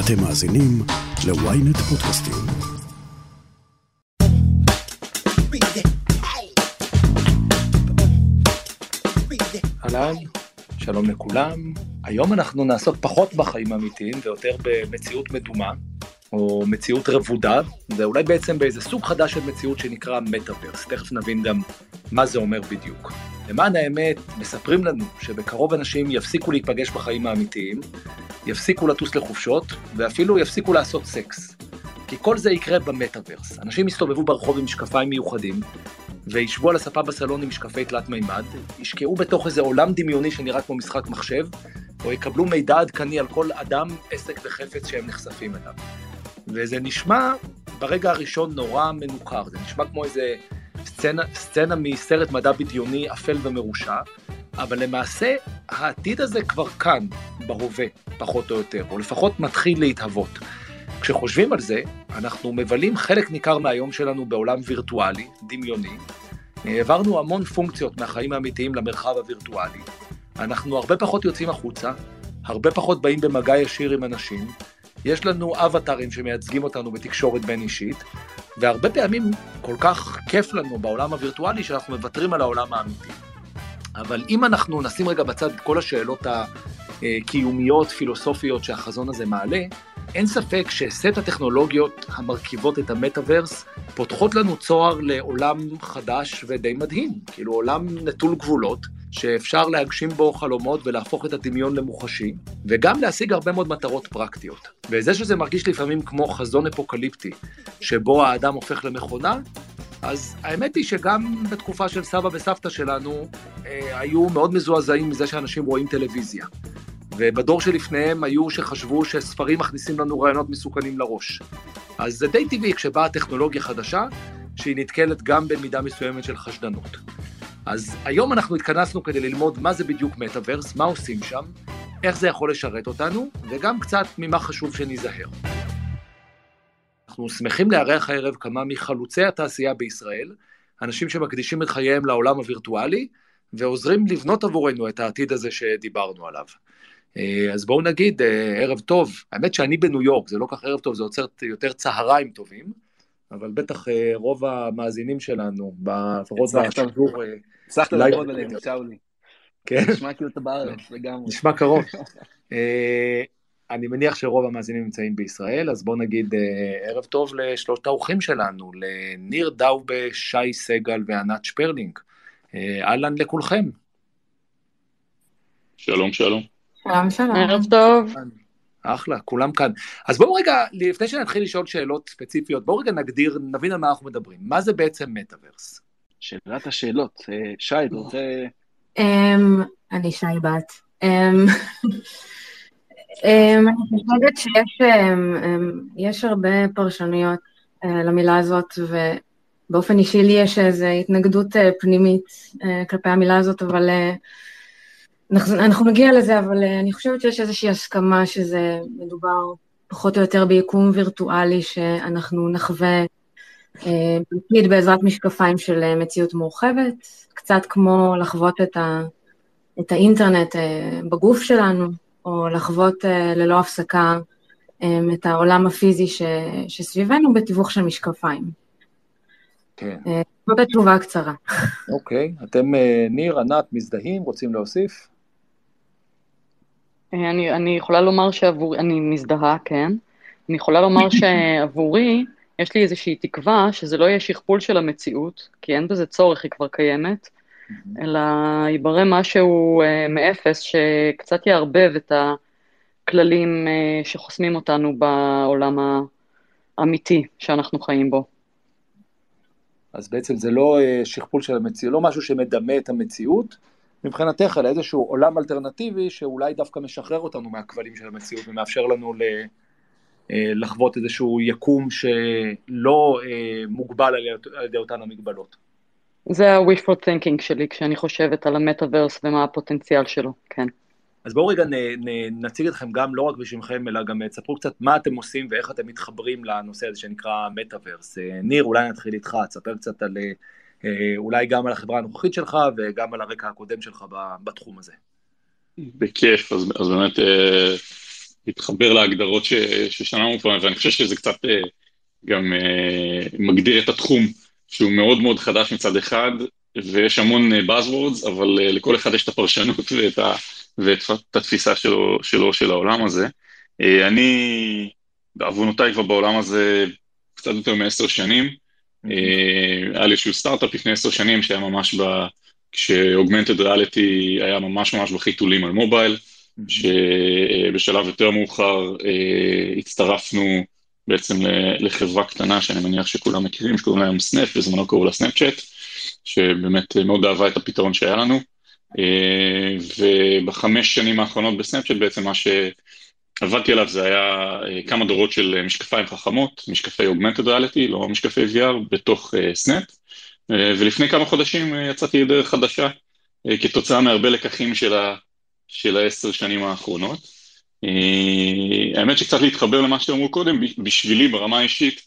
אתם מאזינים ל-ynet פודקאסטים. אהלן, שלום לכולם. היום אנחנו נעסוק פחות בחיים האמיתיים ויותר במציאות מדומה, או מציאות רבודה, ואולי בעצם באיזה סוג חדש של מציאות שנקרא מטאוורס. תכף נבין גם מה זה אומר בדיוק. למען האמת, מספרים לנו שבקרוב אנשים יפסיקו להיפגש בחיים האמיתיים, יפסיקו לטוס לחופשות, ואפילו יפסיקו לעשות סקס. כי כל זה יקרה במטאוורס. אנשים יסתובבו ברחוב עם משקפיים מיוחדים, וישבו על הספה בסלון עם משקפי תלת מימד, ישקעו בתוך איזה עולם דמיוני שנראה כמו משחק מחשב, או יקבלו מידע עדכני על כל אדם, עסק וחפץ שהם נחשפים אליו. וזה נשמע ברגע הראשון נורא מנוכר, זה נשמע כמו איזה סצנה, סצנה מסרט מדע בדיוני אפל ומרושע, אבל למעשה העתיד הזה כבר כאן, בהווה, פחות או יותר, או לפחות מתחיל להתהוות. כשחושבים על זה, אנחנו מבלים חלק ניכר מהיום שלנו בעולם וירטואלי, דמיוני. העברנו המון פונקציות מהחיים האמיתיים למרחב הווירטואלי. אנחנו הרבה פחות יוצאים החוצה, הרבה פחות באים במגע ישיר עם אנשים, יש לנו אבטארים שמייצגים אותנו בתקשורת בין אישית, והרבה פעמים כל כך כיף לנו בעולם הווירטואלי שאנחנו מוותרים על העולם האמיתי. אבל אם אנחנו נשים רגע בצד את כל השאלות הקיומיות, פילוסופיות שהחזון הזה מעלה, אין ספק שסט הטכנולוגיות המרכיבות את המטאוורס פותחות לנו צוהר לעולם חדש ודי מדהים, כאילו עולם נטול גבולות, שאפשר להגשים בו חלומות ולהפוך את הדמיון למוחשי, וגם להשיג הרבה מאוד מטרות פרקטיות. וזה שזה מרגיש לפעמים כמו חזון אפוקליפטי, שבו האדם הופך למכונה, אז האמת היא שגם בתקופה של סבא וסבתא שלנו, אה, היו מאוד מזועזעים מזה שאנשים רואים טלוויזיה. ובדור שלפניהם היו שחשבו שספרים מכניסים לנו רעיונות מסוכנים לראש. אז זה די טבעי כשבאה טכנולוגיה חדשה, שהיא נתקלת גם במידה מסוימת של חשדנות. אז היום אנחנו התכנסנו כדי ללמוד מה זה בדיוק מטאוורס, מה עושים שם, איך זה יכול לשרת אותנו, וגם קצת ממה חשוב שניזהר. אנחנו שמחים לארח הערב כמה מחלוצי התעשייה בישראל, אנשים שמקדישים את חייהם לעולם הווירטואלי, ועוזרים לבנות עבורנו את העתיד הזה שדיברנו עליו. אה, אז בואו נגיד אה, ערב טוב, האמת שאני בניו יורק, זה לא כך ערב טוב, זה יוצר יותר צהריים טובים, אבל בטח אה, רוב המאזינים שלנו, לפחות בשידור... הצלחת לעבוד עליהם, שאולי. כן. נשמע כאילו אתה בארץ לגמרי. נשמע קרוב. אני מניח שרוב המאזינים נמצאים בישראל, אז בואו נגיד ערב טוב לשלושת האורחים שלנו, לניר דאובה, שי סגל וענת שפרלינג. אהלן לכולכם. שלום, שלום. שלום, שלום. ערב טוב. אחלה, כולם כאן. אז בואו רגע, לפני שנתחיל לשאול שאלות ספציפיות, בואו רגע נגדיר, נבין על מה אנחנו מדברים. מה זה בעצם מטאוורס? שאלת השאלות. אה, שי, אתה רוצה... אמ, אני שי בת. אמ, אמ, אני חושבת שיש הרבה פרשנויות אה, למילה הזאת, ובאופן אישי לי יש איזו התנגדות אה, פנימית כלפי המילה הזאת, אבל אנחנו, נגיע לזה, אבל אני חושבת שיש איזושהי הסכמה שזה מדובר פחות או יותר ביקום וירטואלי שאנחנו נחווה uh, בעזרת משקפיים של uh, מציאות מורחבת, קצת כמו לחוות את, ה, את האינטרנט uh, בגוף שלנו, או לחוות ללא הפסקה את העולם הפיזי ש, שסביבנו בתיווך של משקפיים. כן. זאת התשובה הקצרה. אוקיי, אתם, ניר, ענת, מזדהים, רוצים להוסיף? אה, אני, אני יכולה לומר שעבורי, אני מזדהה, כן. אני יכולה לומר שעבורי, יש לי איזושהי תקווה שזה לא יהיה שכפול של המציאות, כי אין בזה צורך, היא כבר קיימת, אלא ייברא משהו uh, מאפס שקצת יערבב את הכללים uh, שחוסמים אותנו בעולם האמיתי שאנחנו חיים בו. אז בעצם זה לא uh, שכפול של המציאות, לא משהו שמדמה את המציאות, מבחינתך על איזשהו עולם אלטרנטיבי שאולי דווקא משחרר אותנו מהכבלים של המציאות ומאפשר לנו אה, לחוות איזשהו יקום שלא אה, מוגבל על ידי אותן המגבלות. זה ה-wishful thinking שלי כשאני חושבת על המטאוורס ומה הפוטנציאל שלו, כן. אז בואו רגע נ, נ, נציג אתכם גם לא רק בשמכם, אלא גם תספרו קצת מה אתם עושים ואיך אתם מתחברים לנושא הזה שנקרא מטאוורס. אה, ניר, אולי נתחיל איתך, תספר קצת על אה, אולי גם על החברה הנוכחית שלך וגם על הרקע הקודם שלך בתחום הזה. בכיף, אז, אז באמת אה, להתחבר להגדרות ששמענו פה, ואני חושב שזה קצת גם מגדיר את התחום, שהוא מאוד מאוד חדש מצד אחד, ויש המון Buzzwords, אבל לכל אחד יש את הפרשנות ואת, ה, ואת התפיסה שלו, שלו של העולם הזה. אני, בעוונותיי כבר בעולם הזה קצת יותר מעשר שנים, היה לי איזשהו סטארט-אפ לפני עשר שנים שהיה ממש ב... כש augmented reality היה ממש ממש בחיתולים על מובייל, שבשלב יותר מאוחר אה, הצטרפנו בעצם לחברה קטנה שאני מניח שכולם מכירים, שקוראים להם סנאפ, בזמנו קראו לה סנאפצ'אט, שבאמת מאוד אהבה את הפתרון שהיה לנו. אה, ובחמש שנים האחרונות בסנאפצ'אט בעצם מה שעבדתי עליו זה היה אה, כמה דורות של משקפיים חכמות, משקפי augmented reality, לא משקפי VR, בתוך סנאפ. אה, ולפני כמה חודשים אה, יצאתי לדרך חדשה, אה, כתוצאה מהרבה לקחים של, של העשר שנים האחרונות. האמת שקצת להתחבר למה שאמרו קודם, בשבילי ברמה האישית,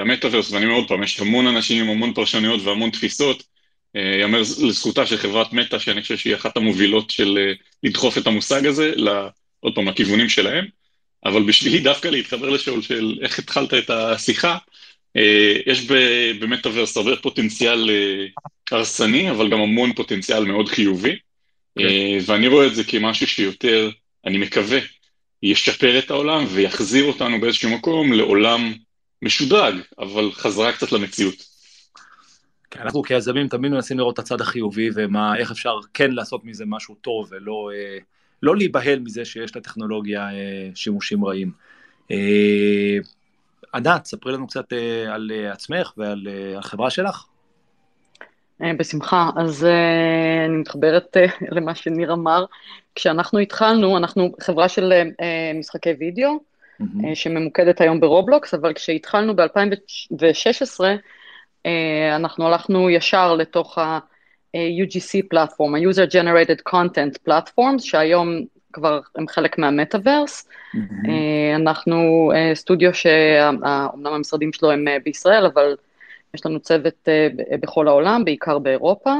המטאוורס, ואני אומר עוד פעם, יש המון אנשים עם המון פרשנויות והמון תפיסות, יאמר לזכותה של חברת מטא, שאני חושב שהיא אחת המובילות של לדחוף את המושג הזה, עוד פעם, לכיוונים שלהם, אבל בשבילי דווקא להתחבר לשאול של איך התחלת את השיחה, אה, יש במטאוורס הרבה פוטנציאל אה, הרסני, אבל גם המון פוטנציאל מאוד חיובי, okay. אה, ואני רואה את זה כמשהו שיותר, אני מקווה, ישפר את העולם ויחזיר אותנו באיזשהו מקום לעולם משודרג, אבל חזרה קצת למציאות. כן, אנחנו כיזמים תמיד מנסים לראות את הצד החיובי ואיך אפשר כן לעשות מזה משהו טוב ולא לא להיבהל מזה שיש לטכנולוגיה שימושים רעים. ענת, ספרי לנו קצת אה, על אה, עצמך ועל אה, החברה שלך. בשמחה. אז אני מתחברת למה שניר אמר. כשאנחנו התחלנו, אנחנו חברה של משחקי וידאו, mm-hmm. שממוקדת היום ברובלוקס, אבל כשהתחלנו ב-2016, אנחנו הלכנו ישר לתוך ה-UGC פלטפורם, ה-user generated content platforms, שהיום כבר הם חלק מהמטאוורס. Mm-hmm. אנחנו אה, סטודיו שאומנם המשרדים שלו הם אה, בישראל, אבל יש לנו צוות בכל העולם, בעיקר באירופה,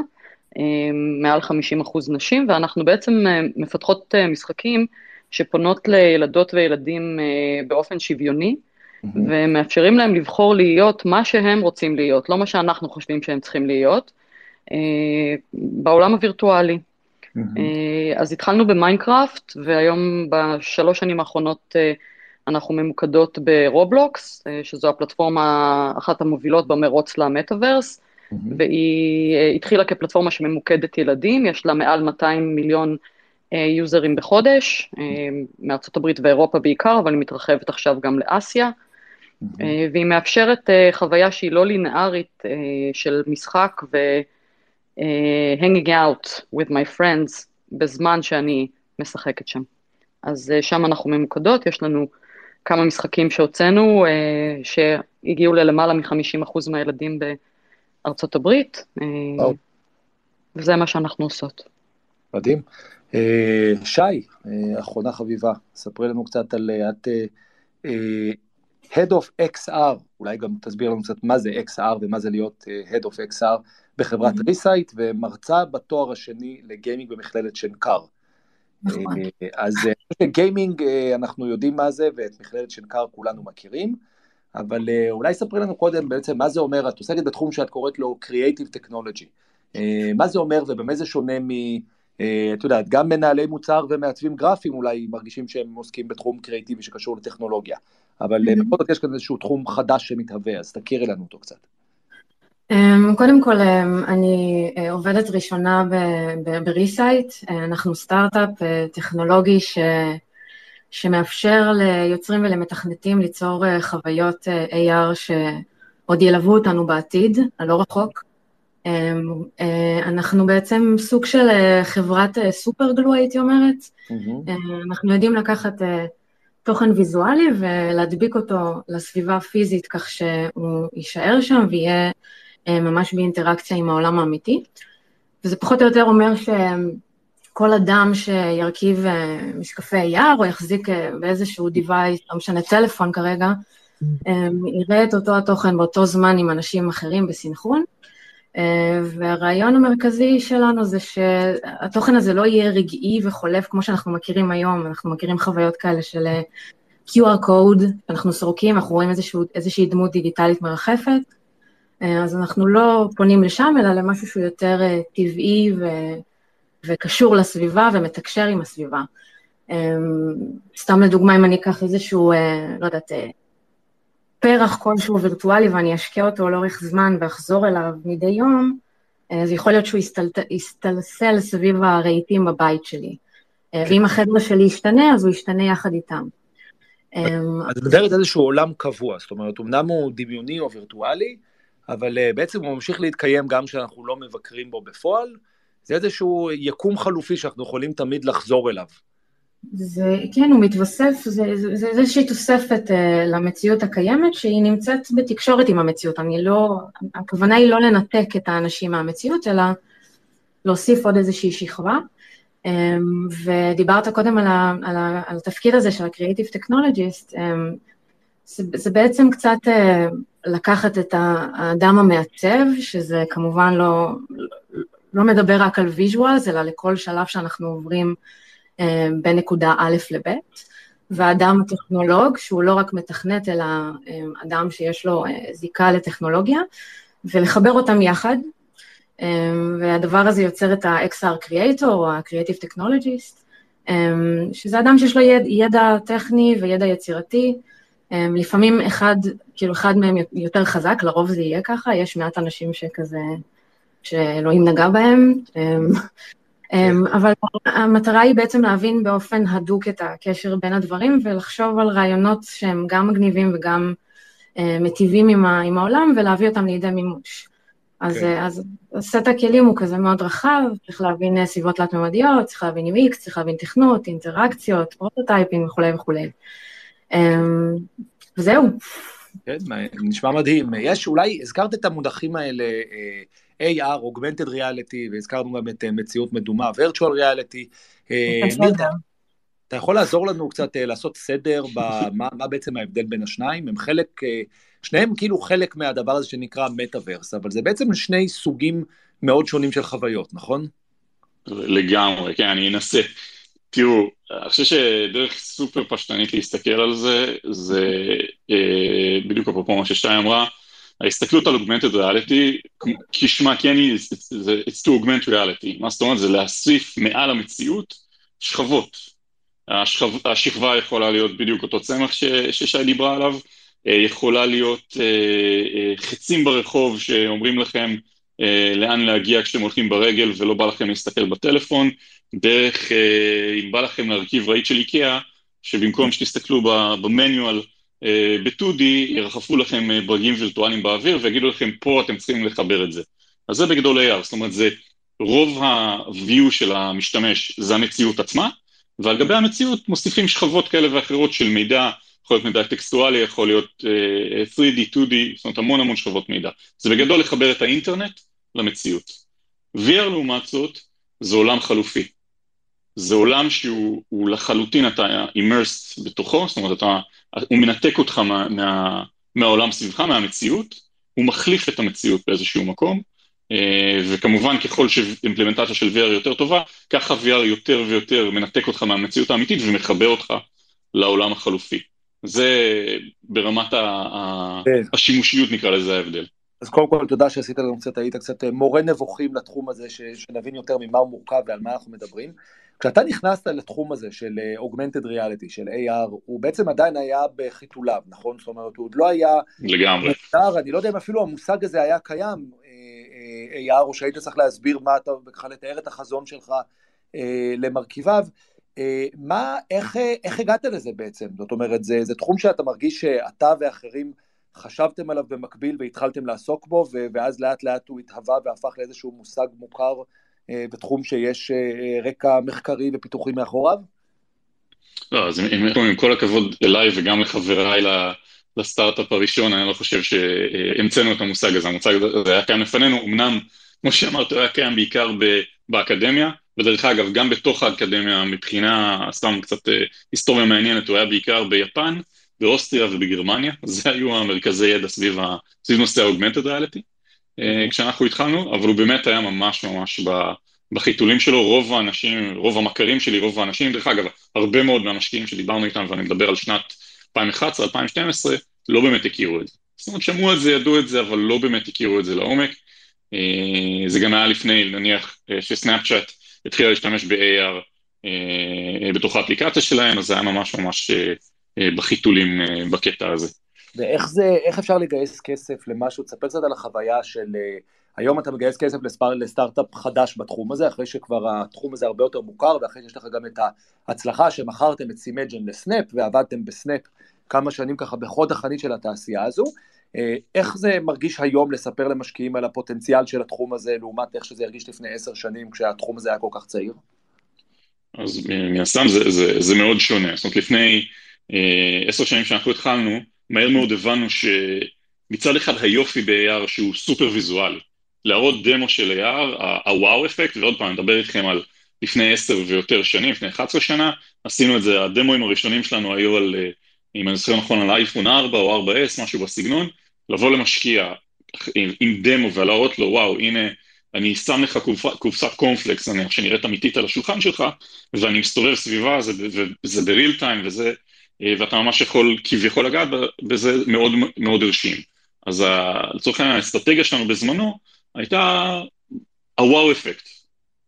מעל 50 אחוז נשים, ואנחנו בעצם מפתחות משחקים שפונות לילדות וילדים באופן שוויוני, mm-hmm. ומאפשרים להם לבחור להיות מה שהם רוצים להיות, לא מה שאנחנו חושבים שהם צריכים להיות, בעולם הווירטואלי. Mm-hmm. אז התחלנו במיינקראפט, והיום בשלוש שנים האחרונות אה, אנחנו ממוקדות ברובלוקס, אה, שזו הפלטפורמה אחת המובילות במרוץ למטאוורס, mm-hmm. והיא התחילה כפלטפורמה שממוקדת ילדים, יש לה מעל 200 מיליון יוזרים בחודש, mm-hmm. מארצות הברית ואירופה בעיקר, אבל היא מתרחבת עכשיו גם לאסיה, mm-hmm. והיא מאפשרת חוויה שהיא לא לינארית של משחק ו... hanging out with my friends בזמן שאני משחקת שם. אז שם אנחנו ממוקדות, יש לנו כמה משחקים שהוצאנו, uh, שהגיעו ללמעלה מ-50% מהילדים בארצות הברית, uh, oh. וזה מה שאנחנו עושות. מדהים. Uh, שי, uh, אחרונה חביבה, ספרי לנו קצת על את uh, uh, Head of XR, אולי גם תסביר לנו קצת מה זה XR ומה זה להיות Head of XR בחברת ריסייט, mm-hmm. ומרצה בתואר השני לגיימינג במכללת שנקר. נכון. אה, אז אה, גיימינג אה, אנחנו יודעים מה זה, ואת מכללת שנקר כולנו מכירים, אבל אולי ספרי לנו קודם בעצם מה זה אומר, את עוסקת בתחום שאת קוראת לו Creative Technology. מה זה אומר ובמה זה שונה מ... את יודעת, גם מנהלי מוצר ומעצבים גרפיים אולי מרגישים שהם עוסקים בתחום קריאיטיבי שקשור לטכנולוגיה, אבל. בכל זאת יש כאן איזשהו תחום חדש שמתהווה, אז תכירי לנו אותו קצת. אמ, קודם כל, אמ, אני אה, עובדת ראשונה בריסייט, אה, אנחנו סטארט-אפ אה, טכנולוגי ש... שמאפשר ליוצרים ולמתכנתים ליצור חוויות AR שעוד ילוו אותנו בעתיד, הלא רחוק. אמ, אנחנו בעצם סוג של חברת super glue, הייתי אומרת. Mm-hmm. אנחנו יודעים לקחת תוכן ויזואלי ולהדביק אותו לסביבה הפיזית כך שהוא יישאר שם ויהיה ממש באינטראקציה עם העולם האמיתי, וזה פחות או יותר אומר שכל אדם שירכיב אה, משקפי AR או יחזיק אה, באיזשהו device, לא משנה טלפון כרגע, יראה את אותו התוכן באותו זמן עם אנשים אחרים בסינכרון, והרעיון המרכזי שלנו זה שהתוכן הזה לא יהיה רגעי וחולף כמו שאנחנו מכירים היום, אנחנו מכירים חוויות כאלה של QR code, אנחנו סורקים, אנחנו רואים איזשהו, איזושהי דמות דיגיטלית מרחפת, אז אנחנו לא פונים לשם, אלא למשהו שהוא יותר טבעי ו... וקשור לסביבה ומתקשר עם הסביבה. סתם לדוגמה, אם אני אקח איזשהו, לא יודעת, פרח כלשהו וירטואלי ואני אשקיע אותו לאורך זמן ואחזור אליו מדי יום, אז יכול להיות שהוא יסתלסל סביב הרהיטים בבית שלי. ואם החדר שלי ישתנה, אז הוא ישתנה יחד איתם. את מדברת איזשהו עולם קבוע, זאת אומרת, אמנם הוא דמיוני או וירטואלי, אבל בעצם הוא ממשיך להתקיים גם כשאנחנו לא מבקרים בו בפועל, זה איזשהו יקום חלופי שאנחנו יכולים תמיד לחזור אליו. זה, כן, הוא מתווסף, זה איזושהי תוספת uh, למציאות הקיימת שהיא נמצאת בתקשורת עם המציאות. אני לא, הכוונה היא לא לנתק את האנשים מהמציאות, אלא להוסיף עוד איזושהי שכבה. Um, ודיברת קודם על, ה, על, ה, על התפקיד הזה של ה-Creative Technologist, um, זה, זה בעצם קצת uh, לקחת את האדם המעצב, שזה כמובן לא, לא מדבר רק על visuals, אלא לכל שלב שאנחנו עוברים אה, בין נקודה א' לב', והאדם הטכנולוג, שהוא לא רק מתכנת, אלא אה, אדם שיש לו אה, זיקה לטכנולוגיה, ולחבר אותם יחד, והדבר הזה יוצר את ה-XR Creator, או ה-Creative Technologist, שזה אדם שיש לו ידע, ידע טכני וידע יצירתי, לפעמים אחד, כאילו אחד מהם יותר חזק, לרוב זה יהיה ככה, יש מעט אנשים שכזה, שאלוהים נגע בהם, אמ, אבל המטרה היא בעצם להבין באופן הדוק את הקשר בין הדברים ולחשוב על רעיונות שהם גם מגניבים וגם מטיבים עם, עם העולם ולהביא אותם לידי מימוש. אז, okay. כן. אז סט הכלים הוא כזה מאוד רחב, צריך להבין אה, סביבות תלת-ממדיות, צריך להבין UX, צריך להבין תכנות, אינטראקציות, פרוטוטייפים וכולי וכולי. אמ, וזהו. כן, נשמע מדהים. יש, אולי, הזכרת את המונחים האלה, אה, AR, Augmented Reality, והזכרנו גם את אה, מציאות מדומה, virtual reality. אה, אתה יכול לעזור לנו קצת לעשות סדר במה מה בעצם ההבדל בין השניים? הם חלק, שניהם כאילו חלק מהדבר הזה שנקרא מטאוורס, אבל זה בעצם שני סוגים מאוד שונים של חוויות, נכון? לגמרי, כן, אני אנסה. תראו, אני חושב שדרך סופר פשטנית להסתכל על זה, זה אה, בדיוק אפרופו מה ששתיים אמרה, ההסתכלות על augmented reality, כשמה כן היא, it's to augment reality, מה זאת אומרת? זה להוסיף מעל המציאות שכבות. השכב, השכבה יכולה להיות בדיוק אותו צמח ששי דיברה עליו, אה, יכולה להיות אה, אה, חצים ברחוב שאומרים לכם לאן להגיע כשאתם הולכים ברגל ולא בא לכם להסתכל בטלפון, דרך, אם בא לכם להרכיב רהיט של איקאה, שבמקום שתסתכלו במניואל אה, ב-2D ירחפו לכם אה, ברגים וירטואליים באוויר ויגידו לכם פה אתם צריכים לחבר את זה. אז זה בגדול AR, זאת אומרת זה רוב ה-view של המשתמש זה המציאות עצמה, ועל גבי המציאות מוסיפים שכבות כאלה ואחרות של מידע, יכול להיות מידע טקסטואלי, יכול להיות uh, 3D, 2D, זאת אומרת המון המון שכבות מידע. זה בגדול לחבר את האינטרנט למציאות. VR לעומת זאת, זה עולם חלופי. זה עולם שהוא לחלוטין אתה אימרסט בתוכו, זאת אומרת אתה, הוא מנתק אותך מה, מה, מהעולם סביבך, מהמציאות, הוא מחליף את המציאות באיזשהו מקום, אה, וכמובן ככל שאימפלמנטציה של VR יותר טובה, ככה VR יותר ויותר מנתק אותך מהמציאות האמיתית ומחבר אותך לעולם החלופי. זה ברמת ה- כן. השימושיות נקרא לזה ההבדל. אז קודם כל תודה שעשית לנו קצת, היית קצת מורה נבוכים לתחום הזה, שנבין יותר ממה הוא מורכב ועל מה אנחנו מדברים. כשאתה נכנסת לתחום הזה של אה, Augmented Reality, של AR, הוא בעצם עדיין היה בחיתוליו, נכון? זאת אומרת, הוא עוד לא היה... לגמרי. מותר, אני לא יודע אם אפילו המושג הזה היה קיים, אה, אה, AR, או שהיית צריך להסביר מה אתה, בכלל לתאר את החזון שלך למרכיביו. מה, איך, איך הגעת לזה בעצם? זאת אומרת, זה, זה תחום שאתה מרגיש שאתה ואחרים חשבתם עליו במקביל והתחלתם לעסוק בו, ואז לאט לאט הוא התהווה והפך לאיזשהו מושג מוכר בתחום שיש אה, רקע מחקרי ופיתוחי מאחוריו? לא, אז עם, עם כל הכבוד אליי וגם לחבריי לסטארט-אפ הראשון, אני לא חושב שהמצאנו את המושג הזה, המושג הזה היה קיים לפנינו, אמנם, כמו שאמרת, הוא היה קיים בעיקר באקדמיה, ודרך אגב, גם בתוך האקדמיה, מבחינה, סתם קצת אה, היסטוריה מעניינת, הוא היה בעיקר ביפן, באוסטריה ובגרמניה, זה היו המרכזי ידע סביב, סביב נושא ה-Augmented Reality. כשאנחנו התחלנו, אבל הוא באמת היה ממש ממש בחיתולים שלו, רוב האנשים, רוב המכרים שלי, רוב האנשים, דרך אגב, הרבה מאוד מהמשקיעים שדיברנו איתם, ואני מדבר על שנת 2011-2012, לא באמת הכירו את זה. זאת אומרת, שמעו את זה, ידעו את זה, אבל לא באמת הכירו את זה לעומק. אה, זה גם היה לפני, נניח, אה, שסנאפצ'אט התחילה להשתמש ב-AR אה, בתוך האפליקציה שלהם, אז זה היה ממש ממש בחיתולים בקטע הזה. ואיך זה, איך אפשר לגייס כסף למשהו? תספר קצת על החוויה של היום אתה מגייס כסף לספר, לסטארט-אפ חדש בתחום הזה, אחרי שכבר התחום הזה הרבה יותר מוכר, ואחרי שיש לך גם את ההצלחה שמכרתם את סימג'ן לסנאפ, ועבדתם בסנאפ כמה שנים ככה בחוד החנית של התעשייה הזו. אה, איך זה מרגיש היום לספר למשקיעים על הפוטנציאל של התחום הזה, לעומת איך שזה הרגיש לפני עשר שנים, כשהתחום הזה היה כל כך צעיר? אז מן הסתם זה, זה, זה מאוד שונה. זאת אומרת, לפני אה, עשר שנים שאנחנו התחלנו, מהר מאוד הבנו שמצד אחד היופי ב-AR שהוא סופר ויזואלי. להראות דמו של AR, הוואו אפקט, ועוד פעם, אני מדבר איתכם על לפני עשר ויותר שנים, לפני 11 שנה, עשינו את זה, הדמוים הראשונים שלנו היו על, אה, אם אני זוכר נכון, על אייפון 4 או 4S, משהו בסגנון, לבוא למשקיע עם, עם דמו ולהראות לו, וואו, הנה, אני שם לך קופסת קורנפלקס, נניח, שנראית אמיתית על השולחן שלך, ואני מסתובב סביבה, זה, זה בריל טיים, וזה, ואתה ממש יכול כביכול לגעת בזה מאוד מאוד הרשים. אז לצורך העניין, האסטרטגיה שלנו בזמנו הייתה הוואו אפקט,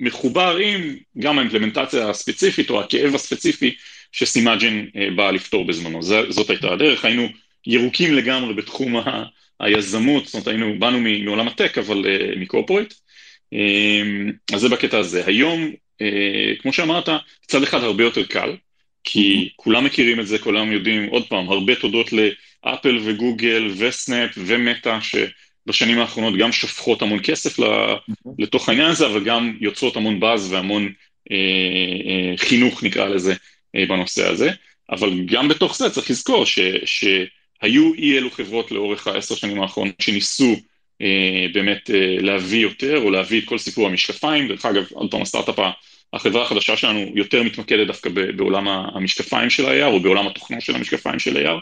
מחובר עם גם האימפלמנטציה הספציפית או הכאב הספציפי שסימאג'ין אה, באה לפתור בזמנו. זאת הייתה הדרך, היינו ירוקים לגמרי בתחום ה, היזמות, זאת אומרת היינו, באנו מעולם הטק אבל uh, מקורפורט, um, אז זה בקטע הזה. היום, uh, כמו שאמרת, צד אחד הרבה יותר קל, כי כולם מכירים את זה, כולם יודעים, עוד פעם, הרבה תודות לאפל וגוגל וסנאפ ומטא, שבשנים האחרונות גם שופכות המון כסף לתוך העניין הזה, אבל גם יוצרות המון באז והמון אה, אה, חינוך, נקרא לזה, אה, בנושא הזה. אבל גם בתוך זה צריך לזכור ש, ש, היו אי אלו חברות לאורך העשר שנים האחרונות שניסו אה, באמת אה, להביא יותר, או להביא את כל סיפור המשקפיים, דרך אגב, עוד פעם, הסטארט-אפ, החברה החדשה שלנו יותר מתמקדת דווקא בעולם המשקפיים של ה-AR, או בעולם התוכנה של המשקפיים של AR,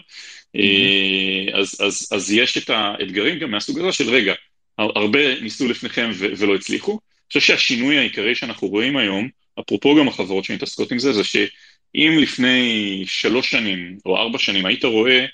אה, אז, אז, אז יש את האתגרים גם מהסוג הזה של רגע, הרבה ניסו לפניכם ו- ולא הצליחו. אני חושב שהשינוי העיקרי שאנחנו רואים היום, אפרופו גם החברות שמתעסקות עם זה, זה שאם לפני שלוש שנים או ארבע שנים היית רואה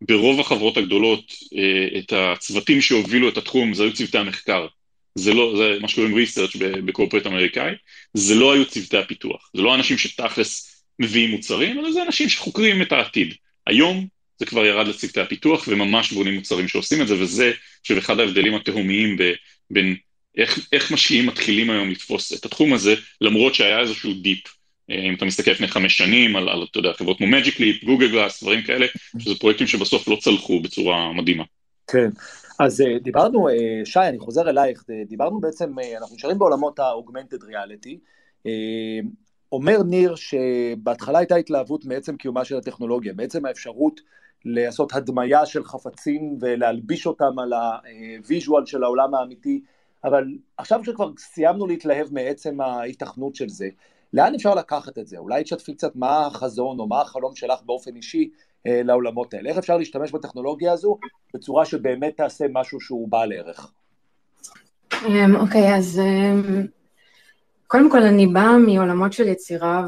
ברוב החברות הגדולות, אה, את הצוותים שהובילו את התחום, זה היו צוותי המחקר. זה לא, זה מה שקוראים research ב corporate אמריקאי, זה לא היו צוותי הפיתוח. זה לא אנשים שתכלס מביאים מוצרים, אלא זה אנשים שחוקרים את העתיד. היום זה כבר ירד לצוותי הפיתוח, וממש בונים מוצרים שעושים את זה, וזה, עכשיו אחד ההבדלים התהומיים בין איך, איך משקיעים מתחילים היום לתפוס את התחום הזה, למרות שהיה איזשהו dip. אה, אם אתה מסתכל לפני חמש שנים על, על אתה יודע, חברות כמו Leap, גוגל גלאס, דברים כאלה, שזה פרויקטים שבסוף לא צלחו בצורה מדהימה. כן, אז אה, דיברנו, אה, שי, אני חוזר אלייך, דיברנו בעצם, אנחנו נשארים בעולמות ה-Augmented Reality. אומר ניר שבהתחלה הייתה התלהבות מעצם קיומה של הטכנולוגיה, בעצם האפשרות לעשות הדמיה של חפצים ולהלביש אותם על הוויז'ואל של העולם האמיתי, אבל עכשיו שכבר סיימנו להתלהב מעצם ההיתכנות של זה, לאן אפשר לקחת את זה? אולי תשתפי קצת מה החזון או מה החלום שלך באופן אישי אה, לעולמות האלה. איך אפשר להשתמש בטכנולוגיה הזו בצורה שבאמת תעשה משהו שהוא בעל ערך? אמ, אוקיי, אז um, קודם כל אני באה מעולמות של יצירה,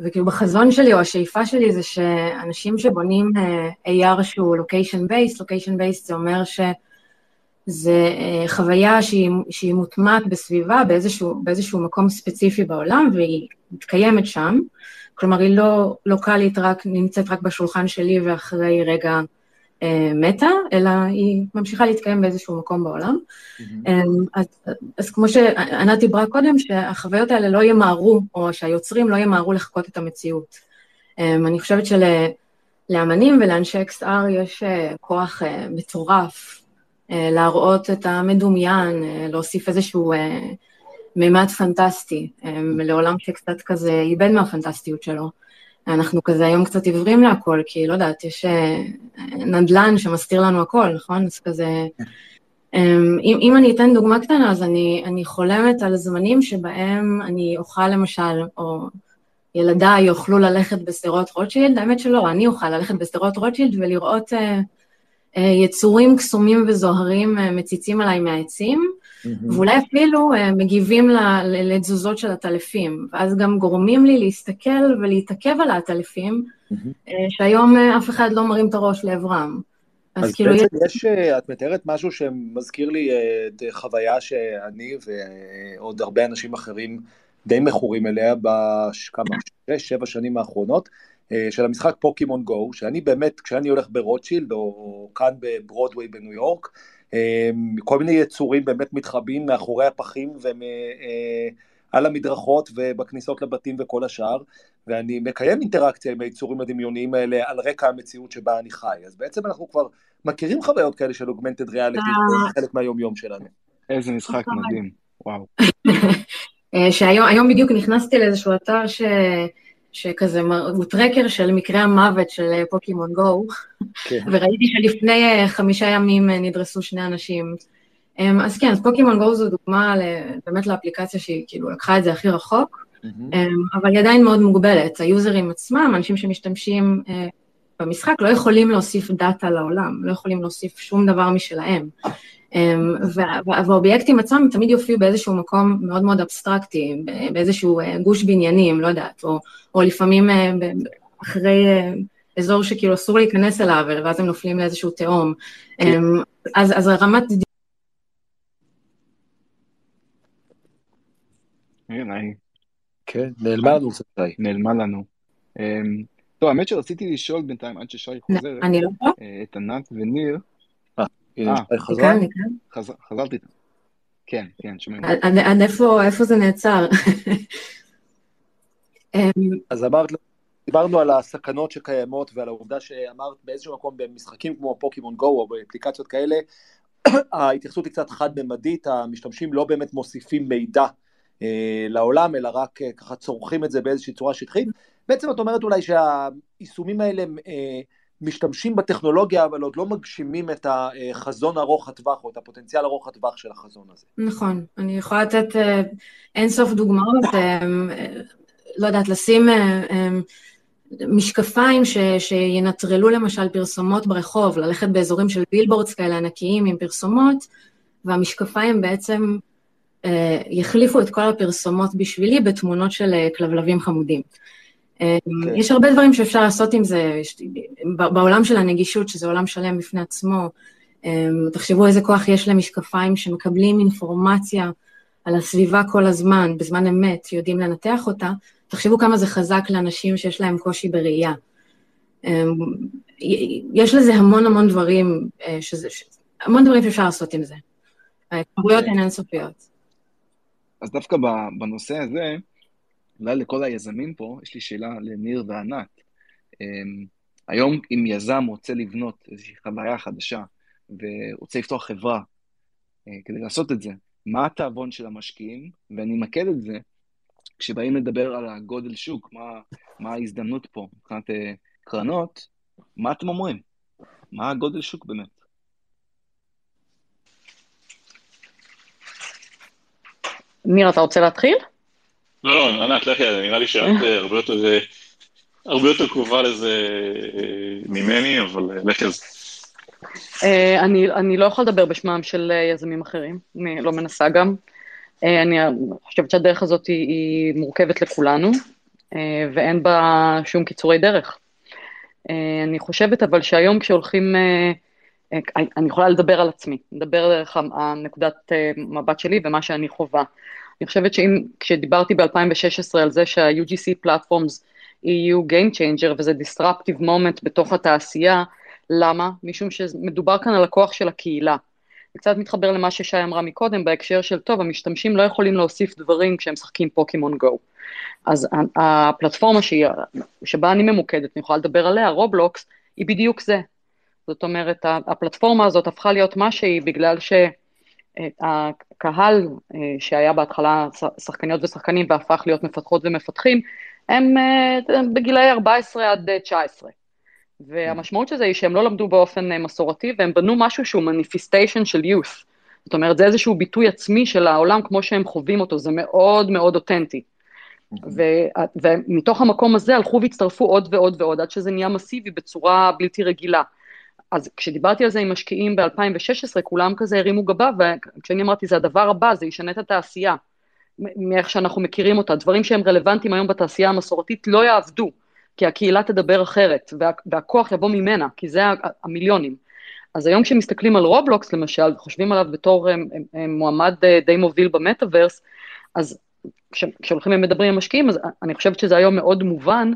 וכאילו בחזון שלי או השאיפה שלי זה שאנשים שבונים uh, AR שהוא location base, location base זה אומר ש... זה אה, חוויה שהיא, שהיא מוטמעת בסביבה באיזשהו, באיזשהו מקום ספציפי בעולם והיא מתקיימת שם, כלומר היא לא לוקאלית רק, נמצאת רק בשולחן שלי ואחרי רגע אה, מתה, אלא היא ממשיכה להתקיים באיזשהו מקום בעולם. Mm-hmm. אה, אז, אז כמו שענת דיברה קודם, שהחוויות האלה לא ימהרו, או שהיוצרים לא ימהרו לחקות את המציאות. אה, אני חושבת שלאמנים ולאנשי XR יש אה, כוח אה, מטורף להראות את המדומיין, אה, להוסיף איזשהו אה, מימד פנטסטי לעולם שקצת כזה איבד מהפנטסטיות שלו. אנחנו כזה היום קצת עיוורים להכל, כי לא יודעת, יש נדל"ן שמסתיר לנו הכל, נכון? אז כזה... אם, אם אני אתן דוגמה קטנה, אז אני, אני חולמת על זמנים שבהם אני אוכל למשל, או ילדיי יוכלו ללכת בשדרות רוטשילד, האמת שלא, אני אוכל ללכת בשדרות רוטשילד ולראות uh, יצורים קסומים וזוהרים מציצים עליי מהעצים, mm-hmm. ואולי אפילו מגיבים לתזוזות של הטלפים, ואז גם גורמים לי להסתכל ולהתעכב על העטלפים, mm-hmm. שהיום אף אחד לא מרים את הראש לעברם. אז, אז כאילו... בעצם יש, את מתארת משהו שמזכיר לי את חוויה שאני ועוד הרבה אנשים אחרים די מכורים אליה בכמה, שש, שבע שנים האחרונות, של המשחק פוקימון גו, שאני באמת, כשאני הולך ברוטשילד או כאן בברודוויי בניו יורק, כל מיני יצורים באמת מתחבאים מאחורי הפחים ועל המדרכות ובכניסות לבתים וכל השאר, ואני מקיים אינטראקציה עם היצורים הדמיוניים האלה על רקע המציאות שבה אני חי. אז בעצם אנחנו כבר מכירים חוויות כאלה של אוגמנטד ריאליטי, זה אה. חלק מהיום-יום שלנו. איזה משחק מדהים, וואו. אה, שהיום בדיוק נכנסתי לאיזשהו אתר ש... שכזה, הוא טרקר של מקרי המוות של אה, פוקימון גו, כן. וראיתי שלפני חמישה ימים נדרסו שני אנשים. אז כן, אז פוקימון גו זו דוגמה באמת לאפליקציה שהיא כאילו לקחה את זה הכי רחוק, mm-hmm. אבל היא עדיין מאוד מוגבלת. היוזרים עצמם, אנשים שמשתמשים במשחק, לא יכולים להוסיף דאטה לעולם, לא יכולים להוסיף שום דבר משלהם. Um, והאובייקטים עצמם תמיד יופיעו באיזשהו מקום מאוד מאוד אבסטרקטי, באיזשהו uh, גוש בניינים, לא יודעת, או, או לפעמים uh, אחרי uh, אזור שכאילו אסור להיכנס אליו, ואז הם נופלים לאיזשהו תהום. Um, אז, אז הרמת... כן, נעלמה לנו קצת שי. נעלמה לנו. אמ, טוב, האמת שרציתי לשאול בינתיים, עד ששי חוזר, אני לא. אה, את ענת וניר. אה, הנה, שי חזרה? חזרתי. כן, כן, שומעים. עד איפה זה נעצר? אמ, אז אמרת, דיברנו על הסכנות שקיימות ועל העובדה שאמרת באיזשהו מקום במשחקים כמו פוקימון גו או באפליקציות כאלה, ההתייחסות היא קצת חד-ממדית, המשתמשים לא באמת מוסיפים מידע אה, לעולם, אלא רק אה, ככה צורכים את זה באיזושהי צורה שטחית. בעצם את אומרת אולי שהיישומים האלה אה, משתמשים בטכנולוגיה, אבל עוד לא מגשימים את החזון ארוך הטווח, או את הפוטנציאל ארוך הטווח של החזון הזה. נכון, אני יכולה לתת אינסוף דוגמאות, לא יודעת, לשים משקפיים ש, שינטרלו למשל פרסומות ברחוב, ללכת באזורים של בילבורדס כאלה ענקיים עם פרסומות, והמשקפיים בעצם אה, יחליפו את כל הפרסומות בשבילי בתמונות של אה, כלבלבים חמודים. Okay. אה, אוקיי. יש הרבה דברים שאפשר לעשות עם זה, בעולם של הנגישות, שזה עולם שלם בפני עצמו, תחשבו איזה כוח יש למשקפיים שמקבלים אינפורמציה על הסביבה כל הזמן, בזמן אמת, יודעים לנתח אותה, תחשבו כמה זה חזק לאנשים שיש להם קושי בראייה. יש לזה המון המון דברים, שזה, המון דברים שאפשר לעשות עם זה. האפשרויות הן אינסופיות. אז דווקא בנושא הזה, אולי לכל היזמים פה, יש לי שאלה לניר וענת. אמ, היום אם יזם רוצה לבנות איזושהי חוויה חדשה ורוצה לפתוח חברה אה, כדי לעשות את זה, מה התיאבון של המשקיעים? ואני אמקד את זה, כשבאים לדבר על הגודל שוק, מה, מה ההזדמנות פה מבחינת uh, קרנות, מה אתם אומרים? מה הגודל שוק באמת? ניר, אתה רוצה להתחיל? לא, לא, ענת, לכי, נראה לי שאת אה, הרבה יותר, אה, הרבה יותר קרובה לזה אה, ממני, אבל לכי על זה. אני, אני לא יכול לדבר בשמם של יזמים אחרים, אני לא מנסה גם. אני חושבת שהדרך הזאת היא, היא מורכבת לכולנו, ואין בה שום קיצורי דרך. אני חושבת אבל שהיום כשהולכים, אני יכולה לדבר על עצמי, לדבר דרך הנקודת מבט שלי ומה שאני חווה. אני חושבת שאם, כשדיברתי ב-2016 על זה שה-UGC Platforms יהיו Game Changer וזה disruptive moment בתוך התעשייה, למה? משום שמדובר כאן על הכוח של הקהילה. זה קצת מתחבר למה ששי אמרה מקודם בהקשר של, טוב, המשתמשים לא יכולים להוסיף דברים כשהם משחקים פוקימון גו. אז הפלטפורמה שהיא, שבה אני ממוקדת, אני יכולה לדבר עליה, רובלוקס, היא בדיוק זה. זאת אומרת, הפלטפורמה הזאת הפכה להיות מה שהיא בגלל ש... הקהל אה, שהיה בהתחלה שחקניות ושחקנים והפך להיות מפתחות ומפתחים, הם אה, בגילאי 14 עד 19. והמשמעות של זה היא שהם לא למדו באופן אה, מסורתי והם בנו משהו שהוא מניפיסטיישן של youth. זאת אומרת, זה איזשהו ביטוי עצמי של העולם כמו שהם חווים אותו, זה מאוד מאוד אותנטי. ו- ומתוך המקום הזה הלכו והצטרפו עוד ועוד ועוד, עד שזה נהיה מסיבי בצורה בלתי רגילה. אז כשדיברתי על זה עם משקיעים ב-2016, כולם כזה הרימו גבה, וכשאני אמרתי, זה הדבר הבא, זה ישנה את התעשייה, מאיך שאנחנו מכירים אותה. דברים שהם רלוונטיים היום בתעשייה המסורתית לא יעבדו, כי הקהילה תדבר אחרת, וה, והכוח יבוא ממנה, כי זה המיליונים. אז היום כשמסתכלים על רובלוקס למשל, וחושבים עליו בתור הם, הם, הם מועמד אה, די מוביל במטאוורס, אז כשהולכים ומדברים עם משקיעים, אז אני חושבת שזה היום מאוד מובן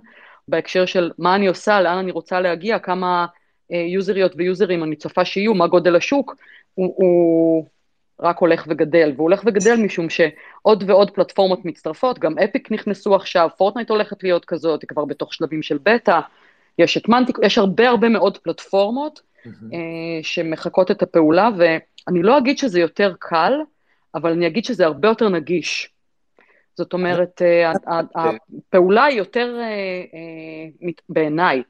בהקשר של מה אני עושה, לאן אני רוצה להגיע, כמה אה, יוזריות ויוזרים אני צופה שיהיו, מה גודל השוק, הוא, הוא רק הולך וגדל, והוא הולך וגדל משום שעוד ועוד פלטפורמות מצטרפות, גם אפיק נכנסו עכשיו, פורטנייט הולכת להיות כזאת, היא כבר בתוך שלבים של בטא, יש את ניאנטיק, יש הרבה הרבה מאוד פלטפורמות mm-hmm. אה, שמחקות את הפעולה, ואני לא אגיד שזה יותר קל, אבל אני אגיד שזה הרבה יותר נגיש. זאת אומרת, אה, הפעולה היא יותר, אה, בעיניי,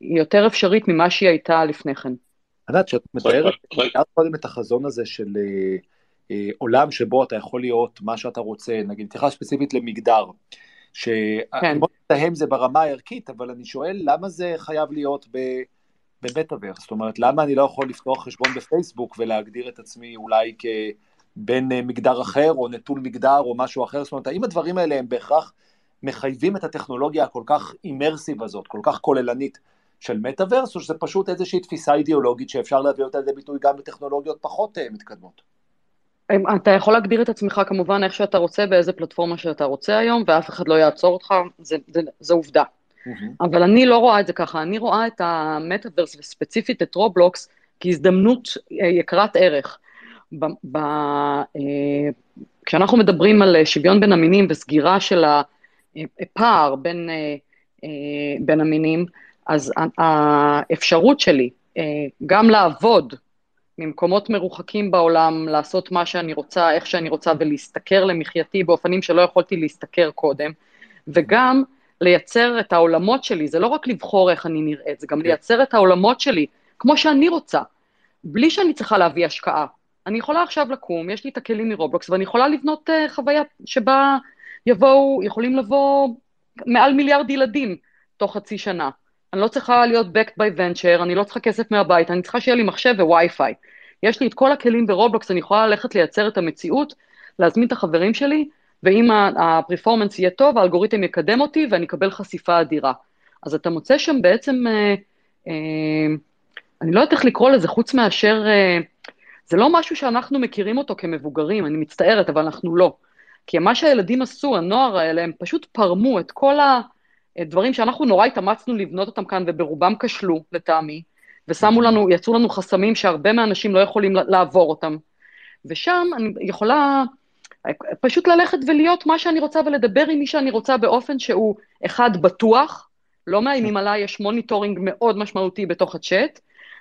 היא יותר אפשרית ממה שהיא הייתה לפני כן. ענת, כשאת מתארת, מתארת קודם את החזון הזה של עולם שבו אתה יכול להיות מה שאתה רוצה, נגיד, תתייחס ספציפית למגדר, שאני מאוד מתאם זה ברמה הערכית, אבל אני שואל למה זה חייב להיות במטאוורס, זאת אומרת, למה אני לא יכול לפתוח חשבון בפייסבוק ולהגדיר את עצמי אולי כבן אה, מגדר אחר, או נטול מגדר, או משהו אחר, זאת אומרת, האם הדברים האלה הם בהכרח מחייבים את הטכנולוגיה הכל כך immersive הזאת, כל כך כוללנית של מטאוורס, או שזה פשוט איזושהי תפיסה אידיאולוגית שאפשר להביא אותה לידי ביטוי גם בטכנולוגיות פחות uh, מתקדמות? אתה יכול להגדיר את עצמך כמובן איך שאתה רוצה, באיזה פלטפורמה שאתה רוצה היום, ואף אחד לא יעצור אותך, זה, זה, זה עובדה. Mm-hmm. אבל אני לא רואה את זה ככה, אני רואה את המטאוורס, וספציפית את רובלוקס, כהזדמנות אה, יקרת ערך. ב, ב, אה, כשאנחנו מדברים על שוויון בין המינים וסגירה של הפער בין, אה, אה, בין המינים, אז האפשרות שלי אה, גם לעבוד ממקומות מרוחקים בעולם, לעשות מה שאני רוצה, איך שאני רוצה, ולהשתכר למחייתי באופנים שלא יכולתי להשתכר קודם, וגם לייצר את העולמות שלי, זה לא רק לבחור איך אני נראית, זה גם כן. לייצר את העולמות שלי כמו שאני רוצה, בלי שאני צריכה להביא השקעה. אני יכולה עכשיו לקום, יש לי את הכלים מרובלוקס, ואני יכולה לבנות uh, חוויה שבה יבואו, יכולים לבוא מעל מיליארד ילדים תוך חצי שנה. אני לא צריכה להיות backed by venture, אני לא צריכה כסף מהבית, אני צריכה שיהיה לי מחשב ווי-פיי. יש לי את כל הכלים ברובלוקס, אני יכולה ללכת לייצר את המציאות, להזמין את החברים שלי, ואם הפרפורמנס יהיה טוב, האלגוריתם יקדם אותי ואני אקבל חשיפה אדירה. אז אתה מוצא שם בעצם, אה, אה, אני לא יודעת איך לקרוא לזה, חוץ מאשר, אה, זה לא משהו שאנחנו מכירים אותו כמבוגרים, אני מצטערת, אבל אנחנו לא. כי מה שהילדים עשו, הנוער האלה, הם פשוט פרמו את כל הדברים שאנחנו נורא התאמצנו לבנות אותם כאן, וברובם כשלו, לטעמי, ושמו לנו, יצאו לנו חסמים שהרבה מהאנשים לא יכולים לעבור אותם. ושם אני יכולה פשוט ללכת ולהיות מה שאני רוצה ולדבר עם מי שאני רוצה באופן שהוא, אחד, בטוח, לא מאיימים עליי, יש monitoring מאוד משמעותי בתוך הצ'אט,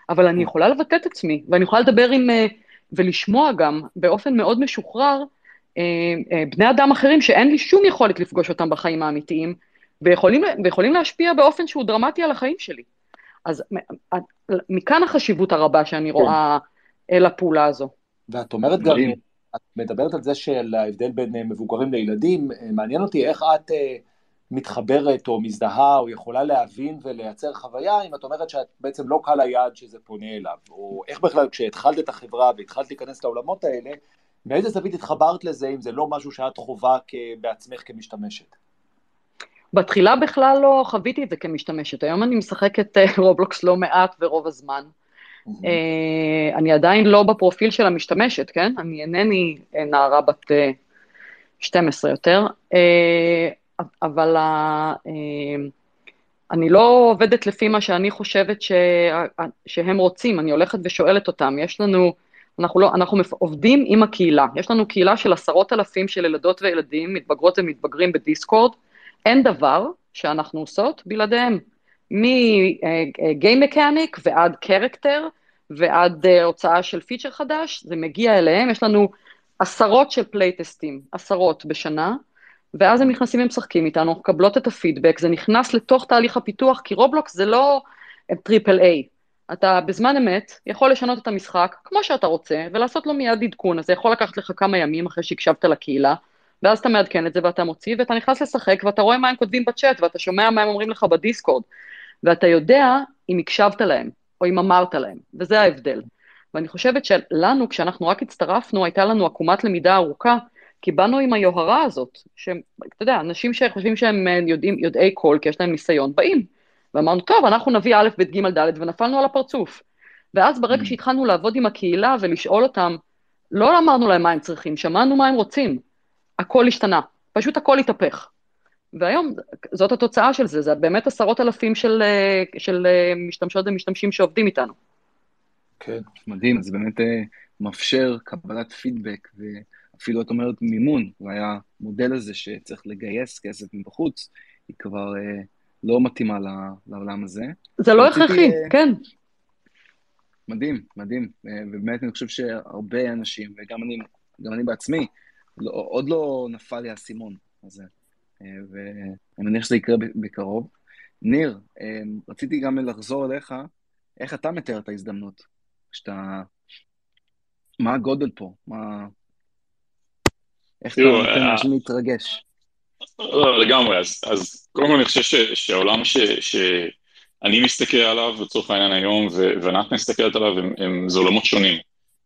אבל אני יכולה לבטא את עצמי, ואני יכולה לדבר עם, אה, ולשמוע גם באופן מאוד משוחרר, אה, אה, בני אדם אחרים שאין לי שום יכולת לפגוש אותם בחיים האמיתיים, ויכולים, ויכולים להשפיע באופן שהוא דרמטי על החיים שלי. אז מכאן החשיבות הרבה שאני רואה כן. לפעולה הזו. ואת אומרת גם, את מדברת על זה של ההבדל בין אה, מבוגרים לילדים, אה, מעניין אותי איך את אה, מתחברת או מזדהה או יכולה להבין ולייצר חוויה, אם את אומרת שאת בעצם לא קל היעד שזה פונה אליו, או איך בכלל כשהתחלת את החברה והתחלת להיכנס לעולמות האלה, מאיזה זווית התחברת לזה אם זה לא משהו שאת חווה בעצמך כמשתמשת? בתחילה בכלל לא חוויתי את זה כמשתמשת, היום אני משחקת רובלוקס לא מעט ורוב הזמן. אה, אני עדיין לא בפרופיל של המשתמשת, כן? אני אינני אה, נערה בת 12 אה, יותר, אבל אני לא עובדת לפי מה שאני חושבת ש... שהם רוצים, אני הולכת ושואלת אותם. יש לנו, אנחנו, לא, אנחנו עובדים עם הקהילה, יש לנו קהילה של עשרות אלפים של ילדות וילדים, מתבגרות ומתבגרים בדיסקורד, אין דבר שאנחנו עושות בלעדיהם. מ-game mechanic ועד קרקטר ועד uh, הוצאה של פיצ'ר חדש, זה מגיע אליהם, יש לנו עשרות של פלייטסטים, עשרות בשנה, ואז הם נכנסים ומשחקים איתנו, מקבלות את הפידבק, זה נכנס לתוך תהליך הפיתוח, כי רובלוקס זה לא triple A. אתה בזמן אמת יכול לשנות את המשחק כמו שאתה רוצה, ולעשות לו מיד עדכון, אז זה יכול לקחת לך כמה ימים אחרי שהקשבת לקהילה, ואז אתה מעדכן את זה ואתה מוציא, ואתה נכנס לשחק, ואתה רואה מה הם כותבים בצ'אט, ואתה שומע מה הם אומרים לך בדיסקורד. ואתה יודע אם הקשבת להם. או אם אמרת להם, וזה ההבדל. ואני חושבת שלנו, כשאנחנו רק הצטרפנו, הייתה לנו עקומת למידה ארוכה, כי באנו עם היוהרה הזאת, שאתה יודע, אנשים שחושבים שהם אה, יודעים, יודעי קול, כי יש להם ניסיון, באים. ואמרנו, טוב, אנחנו נביא א', ב', ג', ד', ונפלנו על הפרצוף. ואז ברגע mm. שהתחלנו לעבוד עם הקהילה ולשאול אותם, לא אמרנו להם מה הם צריכים, שמענו מה הם רוצים. הכל השתנה, פשוט הכל התהפך. והיום זאת התוצאה של זה, זה באמת עשרות אלפים של, אה, של אה, משתמשות ומשתמשים שעובדים איתנו. כן, מדהים, זה באמת אה, מאפשר קבלת פידבק, ואפילו את אומרת מימון, והמודל הזה שצריך לגייס כסף מבחוץ, היא כבר לא מתאימה לעולם הזה. זה לא הכרחי, כן. מדהים, מדהים, ובאמת אני חושב שהרבה אנשים, וגם אני, אני בעצמי, לא, עוד לא נפל לי האסימון הזה. ואני מניח שזה יקרה בקרוב. ניר, אמ, רציתי גם לחזור אליך, איך אתה מתאר את ההזדמנות? שאתה... מה הגודל פה? מה... איך אתה נותן לאנשים להתרגש? לא, לגמרי, אז, אז קודם כל אני חושב שהעולם ש, שאני מסתכל עליו לצורך העניין היום, וענת מסתכלת עליו, הם, הם, זה עולמות שונים,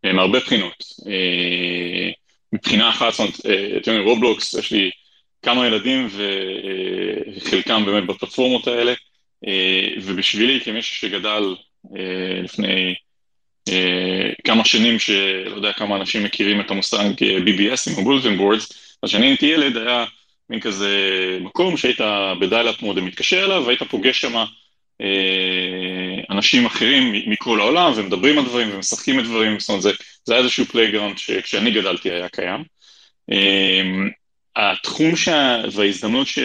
הם הרבה בחינות. אה, מבחינה אחת, זאת אומרת, אה, אתם יודעים, רובלוקס, יש לי כמה ילדים וחלקם באמת בפלטפורמות האלה, ובשבילי כמישהו שגדל אה, לפני אה, כמה שנים, שלא יודע כמה אנשים מכירים את המושג BBS עם bulletin boards, אז כשאני הייתי ילד היה מין כזה מקום שהיית ב dial-up mode מתקשר אליו והיית פוגש שם אה, אנשים אחרים מכל העולם ומדברים על דברים ומשחקים את דברים, זאת אומרת זה, זה היה איזשהו playground שכשאני גדלתי היה קיים. התחום שה... וההזדמנות ש...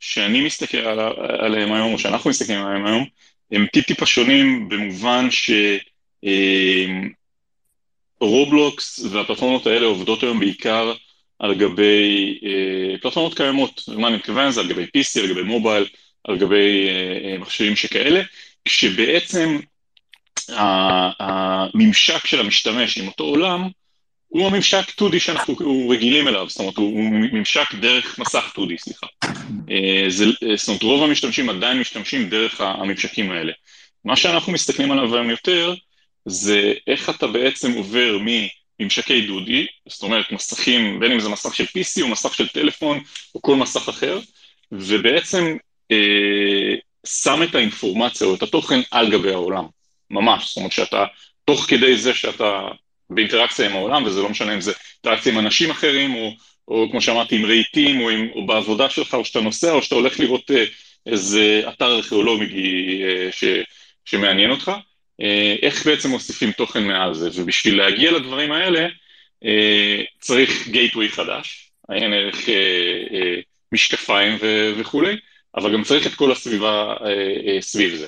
שאני מסתכל על... עליהם היום, או שאנחנו מסתכלים עליהם היום, הם טיפ-טיפה שונים במובן שרובלוקס אה, והפלטפורמות האלה עובדות היום בעיקר על גבי אה, פלטפורמות קיימות, ומה אני מתכוון? זה על גבי PC, על גבי מובייל, על גבי אה, מכשירים שכאלה, כשבעצם הממשק של המשתמש עם אותו עולם הוא הממשק 2D שאנחנו רגילים אליו, זאת אומרת, הוא ממשק דרך מסך 2D, סליחה. אה, זה, אה, זאת אומרת, רוב המשתמשים עדיין משתמשים דרך הממשקים האלה. מה שאנחנו מסתכלים עליו היום יותר, זה איך אתה בעצם עובר מממשקי דודי, זאת אומרת, מסכים, בין אם זה מסך של PC או מסך של טלפון או כל מסך אחר, ובעצם שם את האינפורמציה או את התוכן על גבי העולם, ממש. זאת אומרת, שאתה, תוך כדי זה שאתה באינטראקציה עם העולם, וזה לא משנה אם זה אינטראקציה עם אנשים אחרים, או, או כמו שאמרתי, עם רהיטים, או, או בעבודה שלך, או שאתה נוסע, או שאתה הולך לראות אה, איזה אתר ארכיאולוגי אה, ש, שמעניין אותך, אה, איך בעצם מוסיפים תוכן מעל זה, ובשביל להגיע לדברים האלה, צריך גייטווי חדש, עיין ערך משקפיים ו- וכולי, אבל גם צריך את כל הסביבה סביב זה.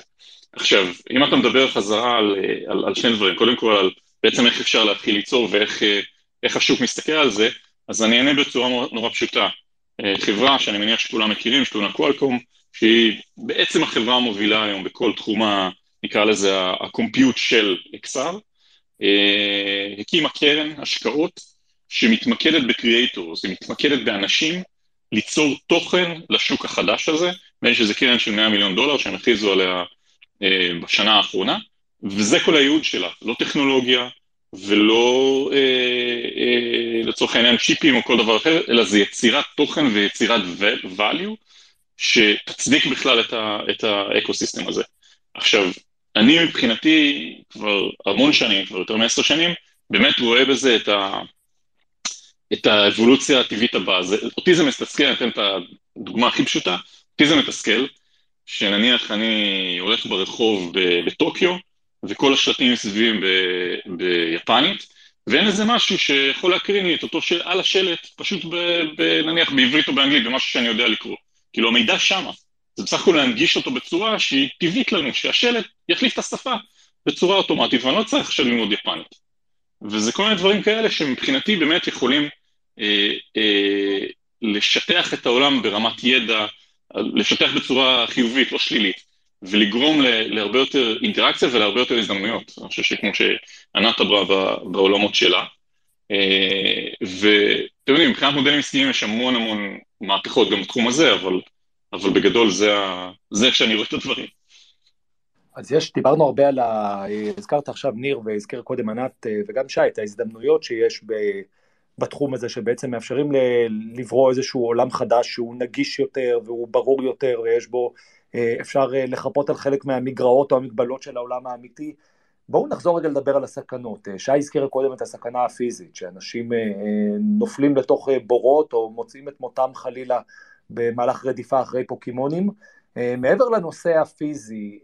עכשיו, אם אתה מדבר חזרה על, על, על שני דברים, קודם כל על בעצם איך אפשר להתחיל ליצור ואיך אה, השוק מסתכל על זה, אז אני אענה בצורה נורא פשוטה. אה, חברה שאני מניח שכולם מכירים, שקוראים קוואלקום, שהיא בעצם החברה המובילה היום בכל תחום, נקרא לזה ה compute של XR, אה, הקימה קרן השקעות שמתמקדת ב creators, היא מתמקדת באנשים ליצור תוכן לשוק החדש הזה, בין שזה קרן של 100 מיליון דולר שהם הכריזו עליה בשנה האחרונה, וזה כל הייעוד שלה, לא טכנולוגיה ולא אה, אה, לצורך העניין צ'יפים או כל דבר אחר, אלא זה יצירת תוכן ויצירת value שתצדיק בכלל את, ה, את האקו-סיסטם הזה. עכשיו, אני מבחינתי כבר המון שנים, כבר יותר מעשר שנים, באמת רואה בזה את, ה, את האבולוציה הטבעית הבאה. זה, אותי זה מסתכל, אני אתן את הדוגמה הכי פשוטה, אותי זה מתסכל, שנניח אני הולך ברחוב בטוקיו, וכל השלטים מסביבים ביפנית, ואין איזה משהו שיכול להקרין לי את אותו של על השלט, פשוט ב, ב, נניח בעברית או באנגלית, במשהו שאני יודע לקרוא. כאילו המידע שמה. זה בסך הכל להנגיש אותו בצורה שהיא טבעית לנו, שהשלט יחליף את השפה בצורה אוטומטית, ואני לא צריך עכשיו ללמוד יפנית. וזה כל מיני דברים כאלה שמבחינתי באמת יכולים לשטח את העולם ברמת ידע, לשטח בצורה חיובית, לא שלילית. ולגרום להרבה יותר אינטראקציה ולהרבה יותר הזדמנויות. אני חושב שכמו שענת אמרה בעולמות שלה. אה, ואתם יודעים, מבחינת מודלים עסקיים יש המון המון מהפכות גם בתחום הזה, אבל, אבל בגדול זה. זה איך שאני רואה את הדברים. אז יש, דיברנו הרבה על ה... הזכרת עכשיו ניר והזכיר קודם ענת וגם שי את ההזדמנויות שיש ב... בתחום הזה שבעצם מאפשרים לברוא איזשהו עולם חדש שהוא נגיש יותר והוא ברור יותר ויש בו, אפשר לחפות על חלק מהמגרעות או המגבלות של העולם האמיתי. בואו נחזור רגע לדבר על הסכנות. שי הזכיר קודם את הסכנה הפיזית, שאנשים נופלים לתוך בורות או מוצאים את מותם חלילה במהלך רדיפה אחרי פוקימונים. מעבר לנושא הפיזי,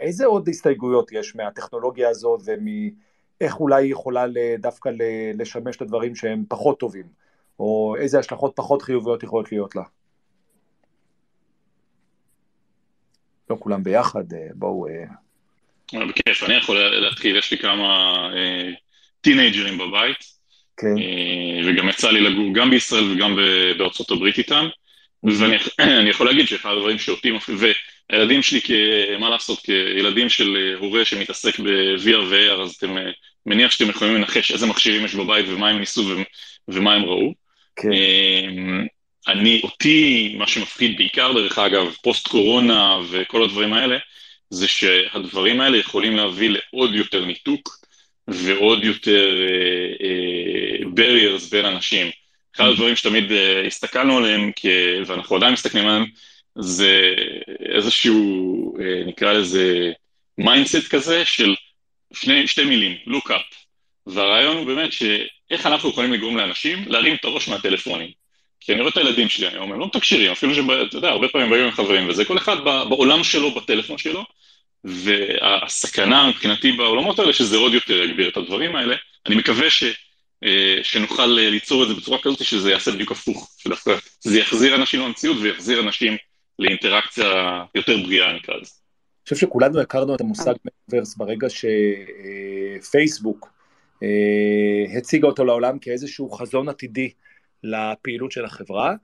איזה עוד הסתייגויות יש מהטכנולוגיה הזאת ומאיך אולי היא יכולה דווקא לשמש לדברים שהם פחות טובים, או איזה השלכות פחות חיוביות יכולות להיות לה? לא כולם ביחד, בואו... בכיף, אני יכול להתחיל, יש לי כמה טינג'רים בבית, כן. וגם יצא לי לגור גם בישראל וגם בארצות הברית איתם. ואני יכול להגיד שאחד הדברים שאותי מפריע, והילדים שלי, מה לעשות, כילדים של הורה שמתעסק ב-VR ו-AR, אז אתם מניח שאתם יכולים לנחש איזה מכשירים יש בבית ומה הם ניסו ומה הם ראו. כן. אני, אותי, מה שמפחיד בעיקר, דרך אגב, פוסט-קורונה וכל הדברים האלה, זה שהדברים האלה יכולים להביא לעוד יותר ניתוק ועוד יותר uh, uh, barriers בין אנשים. אחד הדברים שתמיד uh, הסתכלנו עליהם, כי, ואנחנו עדיין מסתכלים עליהם, זה איזשהו, uh, נקרא לזה, mindset כזה של שני, שתי מילים, look up. והרעיון הוא באמת שאיך אנחנו יכולים לגרום לאנשים להרים את הראש מהטלפונים. כי אני רואה את הילדים שלי היום, הם לא מתקשרים, אפילו שאתה יודע, הרבה פעמים באים עם חברים, וזה כל אחד בעולם שלו, בטלפון שלו, והסכנה מבחינתי בעולמות האלה, שזה עוד יותר יגביר את הדברים האלה. אני מקווה ש... אה, שנוכל ליצור את זה בצורה כזאת שזה יעשה בדיוק הפוך, שדווקא זה יחזיר אנשים למציאות ויחזיר אנשים לאינטראקציה יותר בריאה נקרא לזה. אני חושב שכולנו הכרנו את המושג מטאוורס ברגע שפייסבוק אה, הציגה אותו לעולם כאיזשהו חזון עתידי לפעילות של החברה,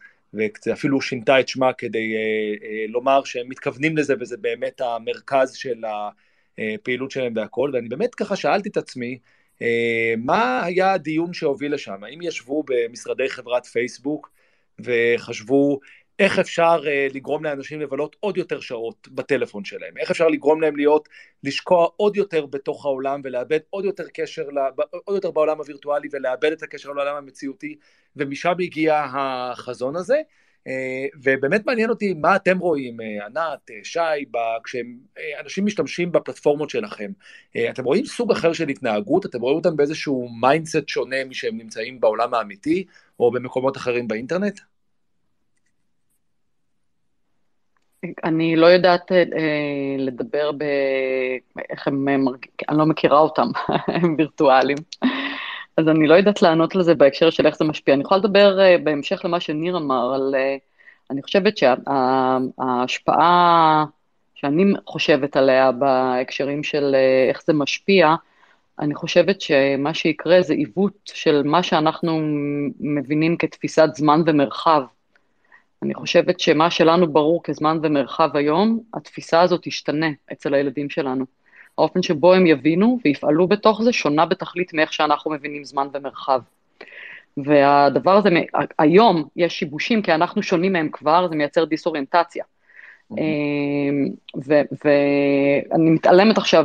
ואפילו שינתה את שמה כדי לומר שהם מתכוונים לזה וזה באמת המרכז של הפעילות שלהם והכל, ואני באמת ככה שאלתי את עצמי, מה היה הדיון שהוביל לשם? האם ישבו במשרדי חברת פייסבוק וחשבו איך אפשר uh, לגרום לאנשים לבלות עוד יותר שעות בטלפון שלהם, איך אפשר לגרום להם להיות, לשקוע עוד יותר בתוך העולם ולאבד עוד יותר קשר, עוד יותר בעולם הווירטואלי ולאבד את הקשר לעולם המציאותי, ומשם הגיע החזון הזה. Uh, ובאמת מעניין אותי מה אתם רואים, uh, ענת, uh, שי, כשאנשים משתמשים בפלטפורמות שלכם, אתם רואים סוג אחר של התנהגות, אתם רואים אותם באיזשהו mindset שונה משהם נמצאים בעולם האמיתי, או במקומות אחרים באינטרנט? אני לא יודעת אה, לדבר ב... איך הם מרגישים, אני לא מכירה אותם, הם וירטואליים. אז אני לא יודעת לענות לזה בהקשר של איך זה משפיע. אני יכולה לדבר אה, בהמשך למה שניר אמר, על... אה, אני חושבת שההשפעה שאני חושבת עליה בהקשרים של אה, איך זה משפיע, אני חושבת שמה שיקרה זה עיוות של מה שאנחנו מבינים כתפיסת זמן ומרחב. אני חושבת שמה שלנו ברור כזמן ומרחב היום, התפיסה הזאת תשתנה אצל הילדים שלנו. האופן שבו הם יבינו ויפעלו בתוך זה שונה בתכלית מאיך שאנחנו מבינים זמן ומרחב. והדבר הזה, היום יש שיבושים כי אנחנו שונים מהם כבר, זה מייצר דיסאוריינטציה. אמ, ואני מתעלמת עכשיו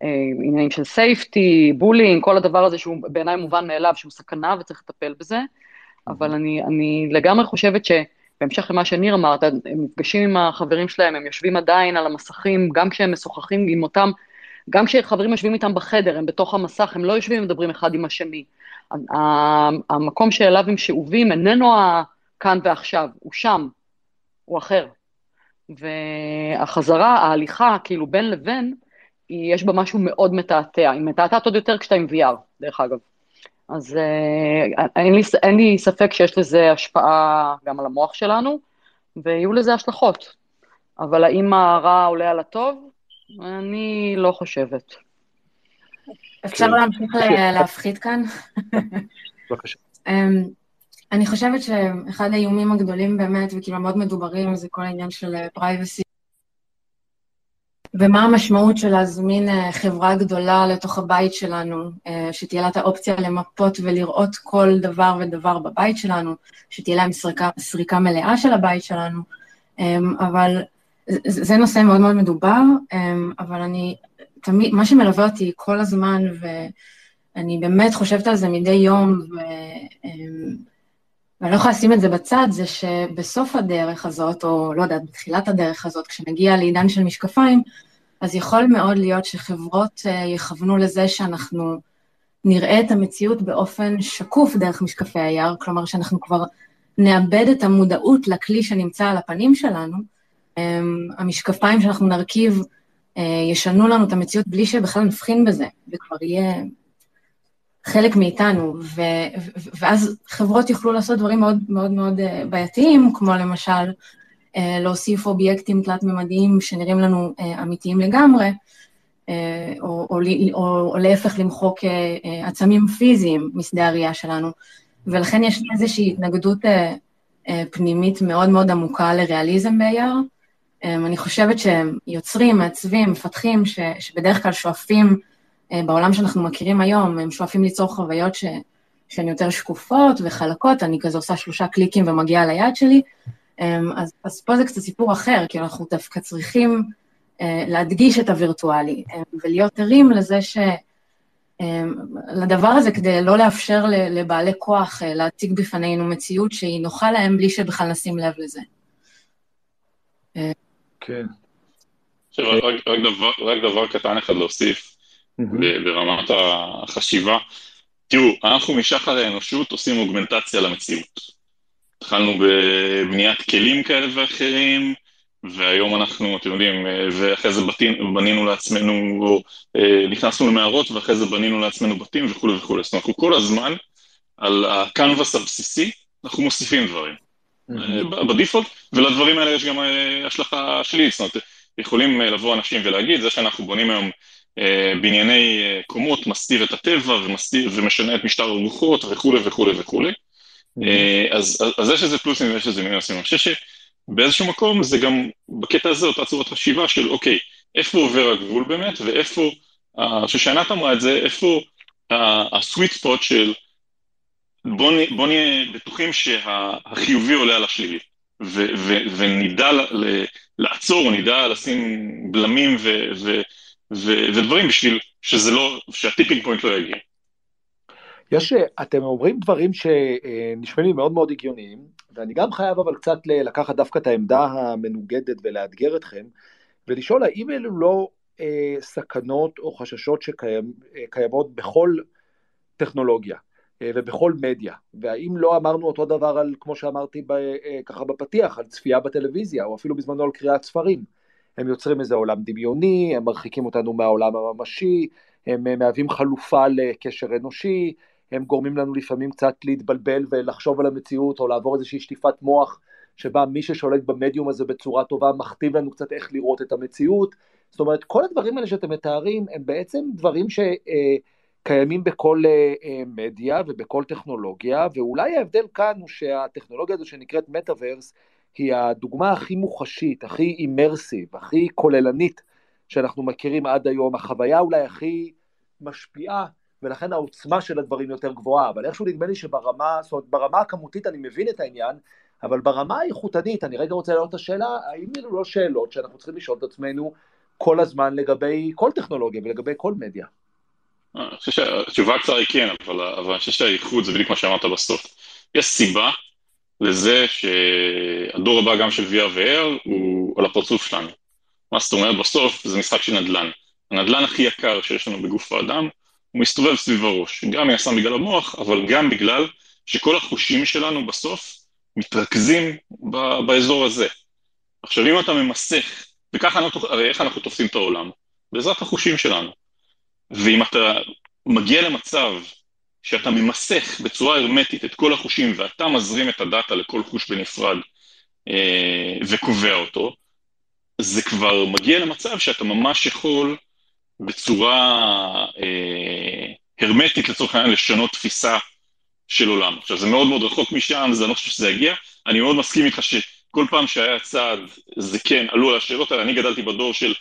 מעניינים של safety, bullying, כל הדבר הזה שהוא בעיניי מובן מאליו, שהוא סכנה וצריך לטפל בזה, אבל אני, אני לגמרי חושבת ש... בהמשך למה שניר אמרת, הם נפגשים עם החברים שלהם, הם יושבים עדיין על המסכים, גם כשהם משוחחים עם אותם, גם כשחברים יושבים איתם בחדר, הם בתוך המסך, הם לא יושבים ומדברים אחד עם השני. המקום שאליו הם שאובים איננו כאן ועכשיו, הוא שם, הוא אחר. והחזרה, ההליכה, כאילו בין לבין, יש בה משהו מאוד מתעתע. היא מתעתעת עוד יותר כשאתה עם VR, דרך אגב. אז אה, אין לי, אין לי ספק שיש לזה השפעה גם על המוח שלנו, ויהיו לזה השלכות. אבל האם הרע עולה על הטוב? אני לא חושבת. אפשר להמשיך להפחית כאן? בבקשה. אמ, אני חושבת שאחד האיומים הגדולים באמת, וכאילו מאוד מדוברים, זה כל העניין של פרייבסי ומה המשמעות של להזמין אה, חברה גדולה לתוך הבית שלנו, אה, שתהיה לה את האופציה למפות ולראות כל דבר ודבר בבית שלנו, שתהיה להם סריקה, סריקה מלאה של הבית שלנו, אמ, אבל זה נושא מאוד מאוד מדובר, אמ, אבל אני, תמיד, מה שמלווה אותי כל הזמן, ואני באמת חושבת על זה מדי יום, ו... אמ, ואני לא יכולה לשים את זה בצד, זה שבסוף הדרך הזאת, או לא יודעת, בתחילת הדרך הזאת, כשנגיע לעידן של משקפיים, אז יכול מאוד להיות שחברות אה, יכוונו לזה שאנחנו נראה את המציאות באופן שקוף דרך משקפי ה-AR, כלומר שאנחנו כבר נאבד את המודעות לכלי שנמצא על הפנים שלנו, אמ, המשקפיים שאנחנו נרכיב אה, ישנו לנו את המציאות בלי שבכלל נבחין בזה, וכבר יהיה חלק מאיתנו, ו, ואז חברות יוכלו לעשות דברים מאוד מאוד מאוד אה, בעייתיים, כמו למשל להוסיף אובייקטים תלת-ממדיים שנראים לנו אמיתיים לגמרי, או, או, או, או להפך למחוק עצמים פיזיים משדה הראייה שלנו, ולכן יש איזושהי התנגדות פנימית מאוד מאוד עמוקה לריאליזם ב-AR, אני חושבת שהם יוצרים, מעצבים, מפתחים, ש, שבדרך כלל שואפים, אה, בעולם שאנחנו מכירים היום, הם שואפים ליצור חוויות ש, שהן יותר שקופות וחלקות, אני כזה עושה שלושה קליקים ומגיעה ליד שלי, אז, אז פה זה קצת סיפור אחר, כי אנחנו דווקא צריכים אה, להדגיש את הווירטואלי, אמ, ולהיות ערים לזה ש... לדבר הזה כדי לא לאפשר לבעלי כוח אה, להציג בפנינו מציאות שהיא נוחה להם בלי שבכלל נשים לב לזה. כן. עכשיו, רק, רק, דבר, רק דבר קטן אחד להוסיף ברמת החשיבה. תראו, אנחנו משחר האנושות עושים אוגמנטציה למציאות. התחלנו בבניית כלים כאלה ואחרים, והיום אנחנו, אתם יודעים, ואחרי זה בתים, בנינו לעצמנו, או אה, נכנסנו למערות, ואחרי זה בנינו לעצמנו בתים וכולי וכולי. זאת אומרת, אנחנו כל הזמן, על הקנבס הבסיסי, אנחנו מוסיפים דברים. אה, בדיפולט, ולדברים האלה יש גם אה, השלכה שלילית, זאת אומרת, יכולים אה, לבוא אנשים ולהגיד, זה שאנחנו בונים היום בנייני קומות, מסתיר את הטבע ומסתיר, ומשנה את משטר הרוחות וכולי וכולי וכולי. אז, אז יש איזה פלוסים ויש איזה מינוסים. אני חושב שבאיזשהו מקום זה גם בקטע הזה אותה צורת חשיבה של אוקיי, איפה עובר הגבול באמת, ואיפה, שושנת אמרה את זה, איפה ה sweet spot של בוא, בוא נהיה בטוחים שהחיובי עולה על השלילי, ו, ו, ונדע ל, לעצור, נדע לשים בלמים ו, ו, ו, ודברים בשביל שזה לא, שה tipping point לא יגיע. יש, אתם אומרים דברים שנשמעים לי מאוד מאוד הגיוניים, ואני גם חייב אבל קצת לקחת דווקא את העמדה המנוגדת ולאתגר אתכם, ולשאול האם אלו לא אה, סכנות או חששות שקיימות בכל טכנולוגיה. אה, ובכל מדיה, והאם לא אמרנו אותו דבר על, כמו שאמרתי ב, אה, ככה בפתיח, על צפייה בטלוויזיה, או אפילו בזמנו על קריאת ספרים. הם יוצרים איזה עולם דמיוני, הם מרחיקים אותנו מהעולם הממשי, הם אה, מהווים חלופה לקשר אנושי, הם גורמים לנו לפעמים קצת להתבלבל ולחשוב על המציאות, או לעבור איזושהי שטיפת מוח, שבה מי ששולט במדיום הזה בצורה טובה מכתיב לנו קצת איך לראות את המציאות. זאת אומרת, כל הדברים האלה שאתם מתארים הם בעצם דברים ש... קיימים בכל uh, מדיה ובכל טכנולוגיה, ואולי ההבדל כאן הוא שהטכנולוגיה הזו שנקראת מטאוורס היא הדוגמה הכי מוחשית, הכי אימרסיב, הכי כוללנית שאנחנו מכירים עד היום, החוויה אולי הכי משפיעה, ולכן העוצמה של הדברים יותר גבוהה, אבל איכשהו נדמה לי שברמה, זאת אומרת ברמה הכמותית אני מבין את העניין, אבל ברמה האיכותנית, אני רגע רוצה להעלות את השאלה, האם אלו לא שאלות שאנחנו צריכים לשאול את עצמנו כל הזמן לגבי כל טכנולוגיה ולגבי כל מדיה? אני חושב שהתשובה הקצרה היא כן, אבל, אבל אני חושב שהאיחוד זה בדיוק מה שאמרת בסוף. יש סיבה לזה שהדור הבא גם של VR ו-AR הוא על הפרצוף שלנו. מה זאת אומרת? בסוף זה משחק של נדל"ן. הנדל"ן הכי יקר שיש לנו בגוף האדם, הוא מסתובב סביב הראש. גם הסתם בגלל המוח, אבל גם בגלל שכל החושים שלנו בסוף מתרכזים ב- באזור הזה. עכשיו, אם אתה ממסך, וככה אנחנו, הרי איך אנחנו תופסים את העולם? בעזרת החושים שלנו. ואם אתה מגיע למצב שאתה ממסך בצורה הרמטית את כל החושים ואתה מזרים את הדאטה לכל חוש בנפרד אה, וקובע אותו, זה כבר מגיע למצב שאתה ממש יכול בצורה אה, הרמטית לצורך העניין לשנות תפיסה של עולם. עכשיו זה מאוד מאוד רחוק משם, זה לא חושב שזה יגיע, אני מאוד מסכים איתך שכל פעם שהיה צעד, זה כן, עלו על השאלות האלה, אני גדלתי בדור של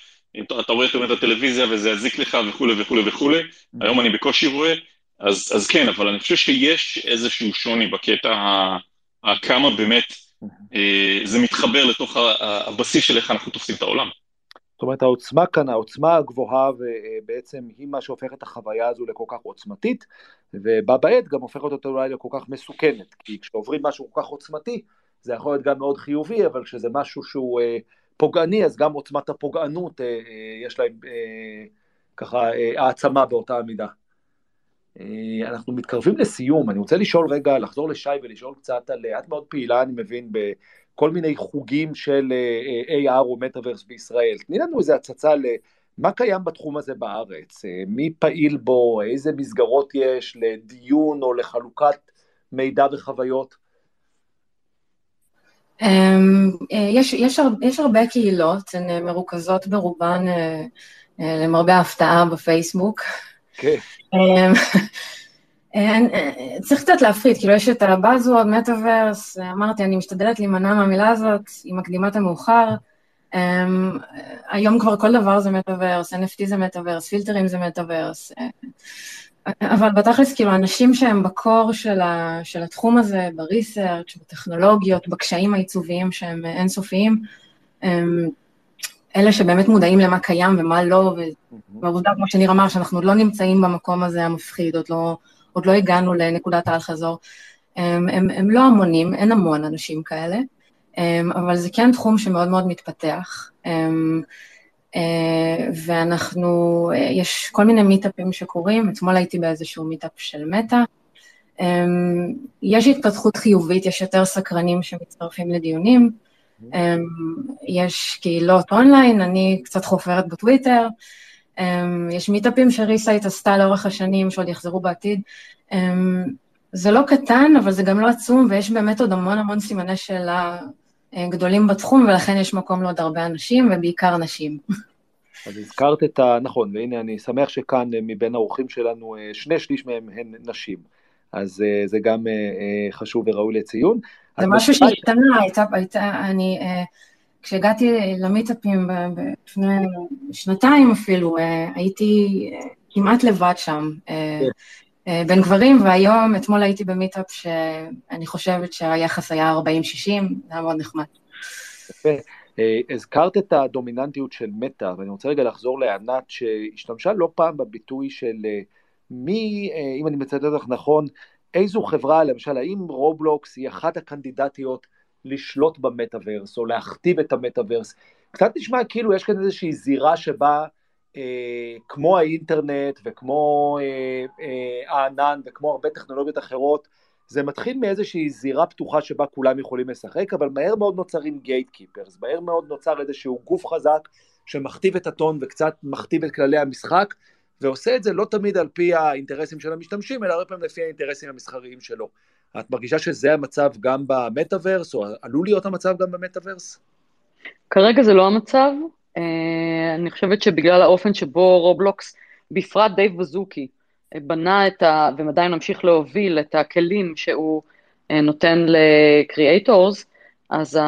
אתה רואה את הטלוויזיה וזה יזיק לך וכולי וכולי וכולי, היום אני בקושי רואה, אז, אז כן, אבל אני חושב שיש איזשהו שוני בקטע ה, כמה באמת זה מתחבר לתוך הבסיס של איך אנחנו תופסים את העולם. זאת אומרת, העוצמה כאן, העוצמה הגבוהה ובעצם היא מה שהופך את החוויה הזו לכל כך עוצמתית, ובה בעת גם הופכת אותה אולי לכל כך מסוכנת, כי כשעוברים משהו כל כך עוצמתי, זה יכול להיות גם מאוד חיובי, אבל כשזה משהו שהוא אה, פוגעני, אז גם עוצמת הפוגענות, אה, אה, יש להם אה, ככה אה, העצמה באותה המידה. אה, אנחנו מתקרבים לסיום, אני רוצה לשאול רגע, לחזור לשי ולשאול קצת על, את מאוד פעילה, אני מבין, בכל מיני חוגים של אה, AR או מטאוורס בישראל. תני לנו איזה הצצה למה קיים בתחום הזה בארץ, מי פעיל בו, איזה מסגרות יש לדיון או לחלוקת מידע וחוויות. אמ, יש, יש, יש הרבה קהילות, הן מרוכזות ברובן, למרבה ההפתעה, בפייסבוק. כן. אמ, אה, אה, צריך קצת להפריד, כאילו יש את הבאזוורד, מטאוורס, אמרתי, אני משתדלת להימנע מהמילה הזאת, היא מקדימה את המאוחר. אמ, היום כבר כל דבר זה מטאוורס, NFT זה מטאוורס, פילטרים זה מטאוורס. אה, אבל בתכלס, כאילו, אנשים שהם בקור של, ה, של התחום הזה, בריסרצ', בטכנולוגיות, בקשיים העיצוביים שהם אינסופיים, הם, אלה שבאמת מודעים למה קיים ומה לא, ובעובדה, כמו שניר אמר, שאנחנו עוד לא נמצאים במקום הזה המפחיד, עוד לא, עוד לא הגענו לנקודת האל-חזור. הם, הם, הם לא המונים, אין המון אנשים כאלה, אבל זה כן תחום שמאוד מאוד מתפתח. אה, ואנחנו, אה, יש כל מיני מיטאפים שקורים, אתמול הייתי באיזשהו מיטאפ של מטא. יש התפתחות חיובית, יש יותר סקרנים שמצטרפים לדיונים. אמ, יש קהילות אונליין, אני קצת חופרת בטוויטר, יש מיטאפים שריסייט עשתה לאורך השנים, שעוד יחזרו בעתיד. אמ, זה לא קטן, אבל זה גם לא עצום, ויש באמת עוד המון המון סימני שאלה אה, גדולים בתחום, ולכן יש מקום לעוד הרבה אנשים, ובעיקר נשים. אז הזכרת את ה... נכון, והנה אני שמח שכאן אה, מבין האורחים שלנו, אה, שני שליש מהם הן נשים. אז זה גם חשוב וראוי לציון. זה משהו שהשתנה, הייתה, הייתה, אני, כשהגעתי למיטאפים לפני שנתיים אפילו, אה, הייתי אה, כמעט לבד שם, כן. בין גברים, והיום, אתמול הייתי במיטאפ שאני חושבת שהיחס היה 40-60, זה היה מאוד נחמד. יפה. הזכרת את הדומיננטיות של מטא, ואני רוצה רגע לחזור לענת, שהשתמשה לא פעם בביטוי של מי, אם אני מצטט אותך נכון, איזו חברה, למשל, האם רובלוקס היא אחת הקנדידטיות לשלוט במטאוורס, או להכתיב את המטאוורס? קצת נשמע כאילו יש כאן איזושהי זירה שבה, אה, כמו האינטרנט, וכמו אה, אה, הענן, וכמו הרבה טכנולוגיות אחרות, זה מתחיל מאיזושהי זירה פתוחה שבה כולם יכולים לשחק, אבל מהר מאוד נוצרים gatekeepers, מהר מאוד נוצר איזשהו גוף חזק שמכתיב את הטון וקצת מכתיב את כללי המשחק, ועושה את זה לא תמיד על פי האינטרסים של המשתמשים, אלא הרבה פעמים לפי האינטרסים המסחריים שלו. את מרגישה שזה המצב גם במטאוורס, או עלול להיות המצב גם במטאוורס? כרגע זה לא המצב. אה, אני חושבת שבגלל האופן שבו רובלוקס, בפרט דייב בזוקי, אה, בנה את ה... ועדיין ממשיך להוביל את הכלים שהוא אה, נותן ל creators, אז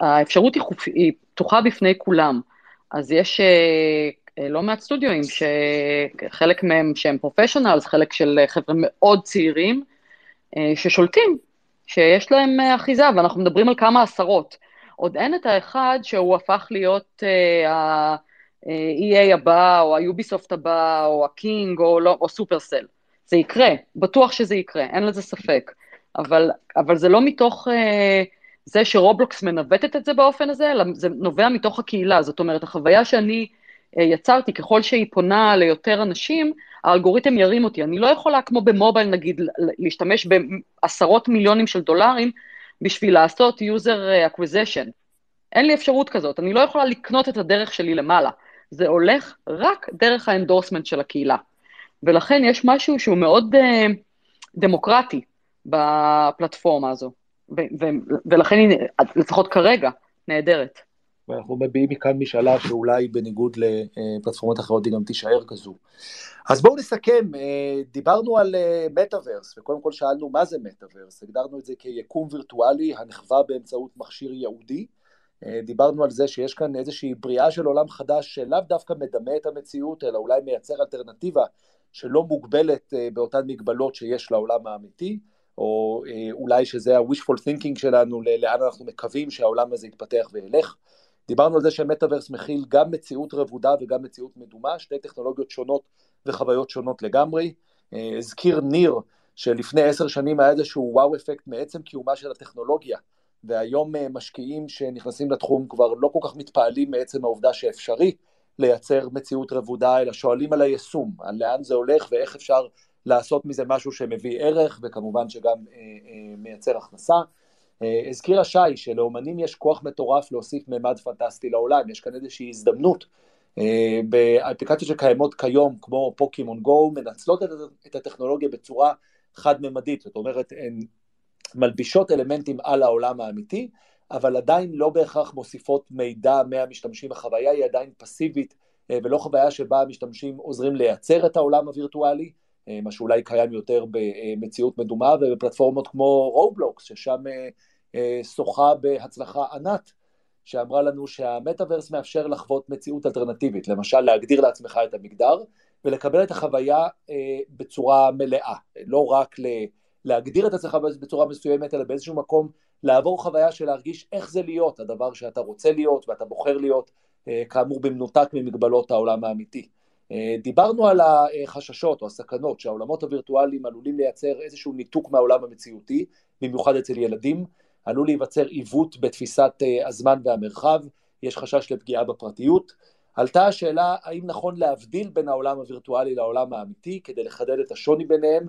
האפשרות היא פתוחה בפני כולם. אז יש לא מעט סטודיואים, שחלק מהם שהם professionals, חלק של חבר'ה מאוד צעירים, ששולטים, שיש להם אה, אחיזה, ואנחנו מדברים על כמה עשרות. עוד אין את האחד שהוא הפך להיות ה-EA הבא, או ה-Ubisoft הבא, או ה-King, או, לא, או Supercell. זה יקרה, בטוח שזה יקרה, אין לזה ספק. אבל, אבל זה לא מתוך uh, זה שרובלוקס מנווטת את זה באופן הזה, אלא זה נובע מתוך הקהילה. זאת אומרת, החוויה שאני אה, יצרתי, ככל שהיא פונה ליותר אנשים, האלגוריתם ירים אותי. אני לא יכולה, כמו במובייל נגיד, להשתמש בעשרות מיליונים של דולרים בשביל לעשות user acquisition. אין לי אפשרות כזאת, אני לא יכולה לקנות את הדרך שלי למעלה. זה הולך רק דרך האנדורסמנט של הקהילה. ולכן יש משהו שהוא מאוד uh, דמוקרטי בפלטפורמה הזו, ו- ו- ולכן היא, לפחות כרגע, נהדרת. ואנחנו מביעים מכאן משאלה שאולי בניגוד לפלטפורמות אחרות היא גם תישאר כזו. אז בואו נסכם, אה, דיברנו על מטאוורס, אה, וקודם כל שאלנו מה זה מטאוורס, הגדרנו את זה כיקום וירטואלי הנחווה באמצעות מכשיר ייעודי, אה, דיברנו על זה שיש כאן איזושהי בריאה של עולם חדש שלאו דווקא מדמה את המציאות, אלא אולי מייצר אלטרנטיבה שלא מוגבלת באותן מגבלות שיש לעולם האמיתי, או אולי שזה ה-wishful thinking שלנו, לאן אנחנו מקווים שהעולם הזה יתפתח וילך. דיברנו על זה שמטאוורס מכיל גם מציאות רבודה וגם מציאות מדומה, שתי טכנולוגיות שונות וחוויות שונות לגמרי. הזכיר ניר שלפני עשר שנים היה איזשהו וואו אפקט מעצם קיומה של הטכנולוגיה, והיום משקיעים שנכנסים לתחום כבר לא כל כך מתפעלים מעצם העובדה שאפשרי לייצר מציאות רבודה, אלא שואלים על היישום, על לאן זה הולך ואיך אפשר לעשות מזה משהו שמביא ערך, וכמובן שגם אה, אה, מייצר הכנסה. אה, הזכירה שי שלאומנים יש כוח מטורף להוסיף מימד פנטסטי לעולם, יש כאן איזושהי הזדמנות. אה, באפליקציות שקיימות כיום, כמו פוקימון גו, מנצלות את, הטכנולוגיה בצורה חד-ממדית, זאת אומרת, הן מלבישות אלמנטים על העולם האמיתי, אבל עדיין לא בהכרח מוסיפות מידע מהמשתמשים, החוויה היא עדיין פסיבית אה, ולא חוויה שבה המשתמשים עוזרים לייצר את העולם הווירטואלי, מה שאולי קיים יותר במציאות מדומה ובפלטפורמות כמו רובלוקס, ששם אה, שוחה בהצלחה ענת, שאמרה לנו שהמטאוורס מאפשר לחוות מציאות אלטרנטיבית, למשל להגדיר לעצמך את המגדר ולקבל את החוויה בצורה מלאה, לא רק להגדיר את עצמך בצורה מסוימת, אלא באיזשהו מקום לעבור חוויה של להרגיש איך זה להיות הדבר שאתה רוצה להיות ואתה בוחר להיות, אה, כאמור במנותק ממגבלות העולם האמיתי. אה, דיברנו על החששות או הסכנות שהעולמות הווירטואליים עלולים לייצר איזשהו ניתוק מהעולם המציאותי, במיוחד אצל ילדים, עלול להיווצר עיוות בתפיסת אה, הזמן והמרחב, יש חשש לפגיעה בפרטיות. עלתה השאלה האם נכון להבדיל בין העולם הווירטואלי לעולם האמיתי כדי לחדד את השוני ביניהם,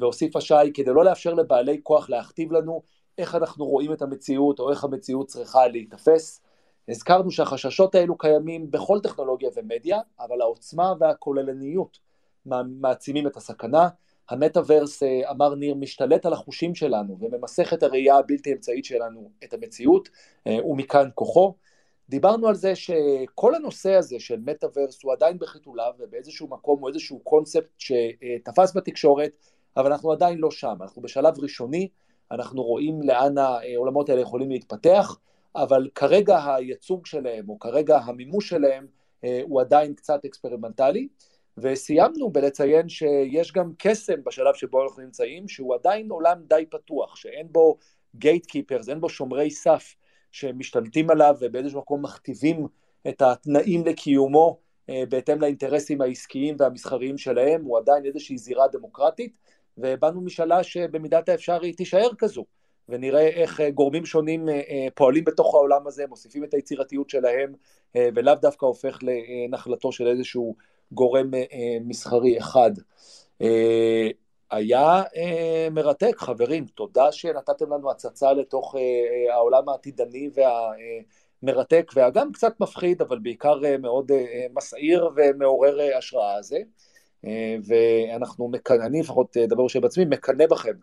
והוסיפה שי כדי לא לאפשר לבעלי כוח להכתיב לנו איך אנחנו רואים את המציאות או איך המציאות צריכה להיתפס. הזכרנו שהחששות האלו קיימים בכל טכנולוגיה ומדיה, אבל העוצמה והכוללניות מעצימים את הסכנה. המטאוורס, אה, אמר ניר, משתלט על החושים שלנו וממסך את הראייה הבלתי אמצעית שלנו את המציאות, אה, ומכאן כוחו. דיברנו על זה שכל הנושא הזה של מטאוורס הוא עדיין בחיתוליו ובאיזשהו מקום הוא איזשהו קונספט שתפס בתקשורת, אבל אנחנו עדיין לא שם, אנחנו בשלב ראשוני, אנחנו רואים לאן העולמות האלה יכולים להתפתח, אבל כרגע הייצוג שלהם, או כרגע המימוש שלהם, אה, הוא עדיין קצת אקספרימנטלי. וסיימנו בלציין שיש גם קסם בשלב שבו אנחנו נמצאים, שהוא עדיין עולם די פתוח, שאין בו gatekeepers, אין בו שומרי סף שמשתלטים עליו ובאיזשהו מקום מכתיבים את התנאים לקיומו אה, בהתאם לאינטרסים העסקיים והמסחריים שלהם, הוא עדיין איזושהי זירה דמוקרטית, ובאנו משאלה שבמידת האפשר היא תישאר כזו, ונראה איך אה, גורמים שונים אה, אה, פועלים בתוך העולם הזה, מוסיפים את היצירתיות שלהם, ולאו דווקא הופך לנחלתו של איזשהו גורם מסחרי אחד. היה מרתק, חברים, תודה שנתתם לנו הצצה לתוך העולם העתידני והמרתק, וגם קצת מפחיד, אבל בעיקר מאוד מסעיר ומעורר השראה הזה. ואנחנו, אני לפחות אדבר בשם עצמי, מקנא בכם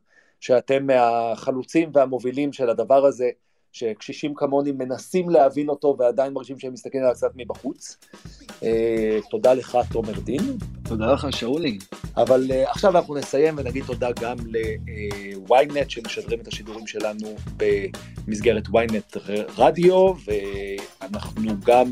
שאתם מהחלוצים והמובילים של הדבר הזה, שקשישים כמוני מנסים להבין אותו ועדיין מרגישים שהם מסתכלים עליו קצת מבחוץ. אה, תודה לך, תומר דין. תודה לך, שאולי. אבל אה, עכשיו אנחנו נסיים ונגיד תודה גם ל-ynet שמשדרים את השידורים שלנו במסגרת ynet רדיו, ואנחנו גם...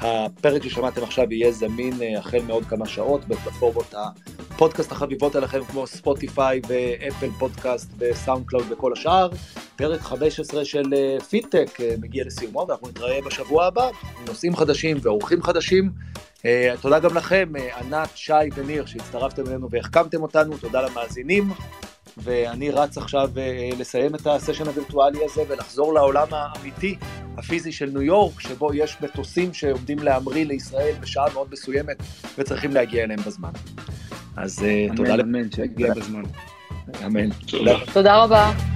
הפרק ששמעתם עכשיו יהיה זמין אה, החל מעוד כמה שעות בפלטפורמות הפודקאסט החביבות עליכם כמו Spotify ו Apple Podcast ו SoundCloud וכל השאר. פרק 15 של אה, פידטק אה, מגיע לסיומו ואנחנו נתראה בשבוע הבא עם נושאים חדשים ואורחים חדשים. תודה גם לכם, ענת, שי וניר שהצטרפתם אלינו והחכמתם אותנו, תודה למאזינים. ואני רץ עכשיו אה, לסיים את הסשן הווירטואלי הזה ולחזור לעולם האמיתי, הפיזי של ניו יורק, שבו יש מטוסים שעומדים להמריא לישראל בשעה מאוד מסוימת וצריכים להגיע אליהם בזמן. אז אה, אמן, תודה. אמן, אמן, שיגיע בזמן. אמן. תודה רבה.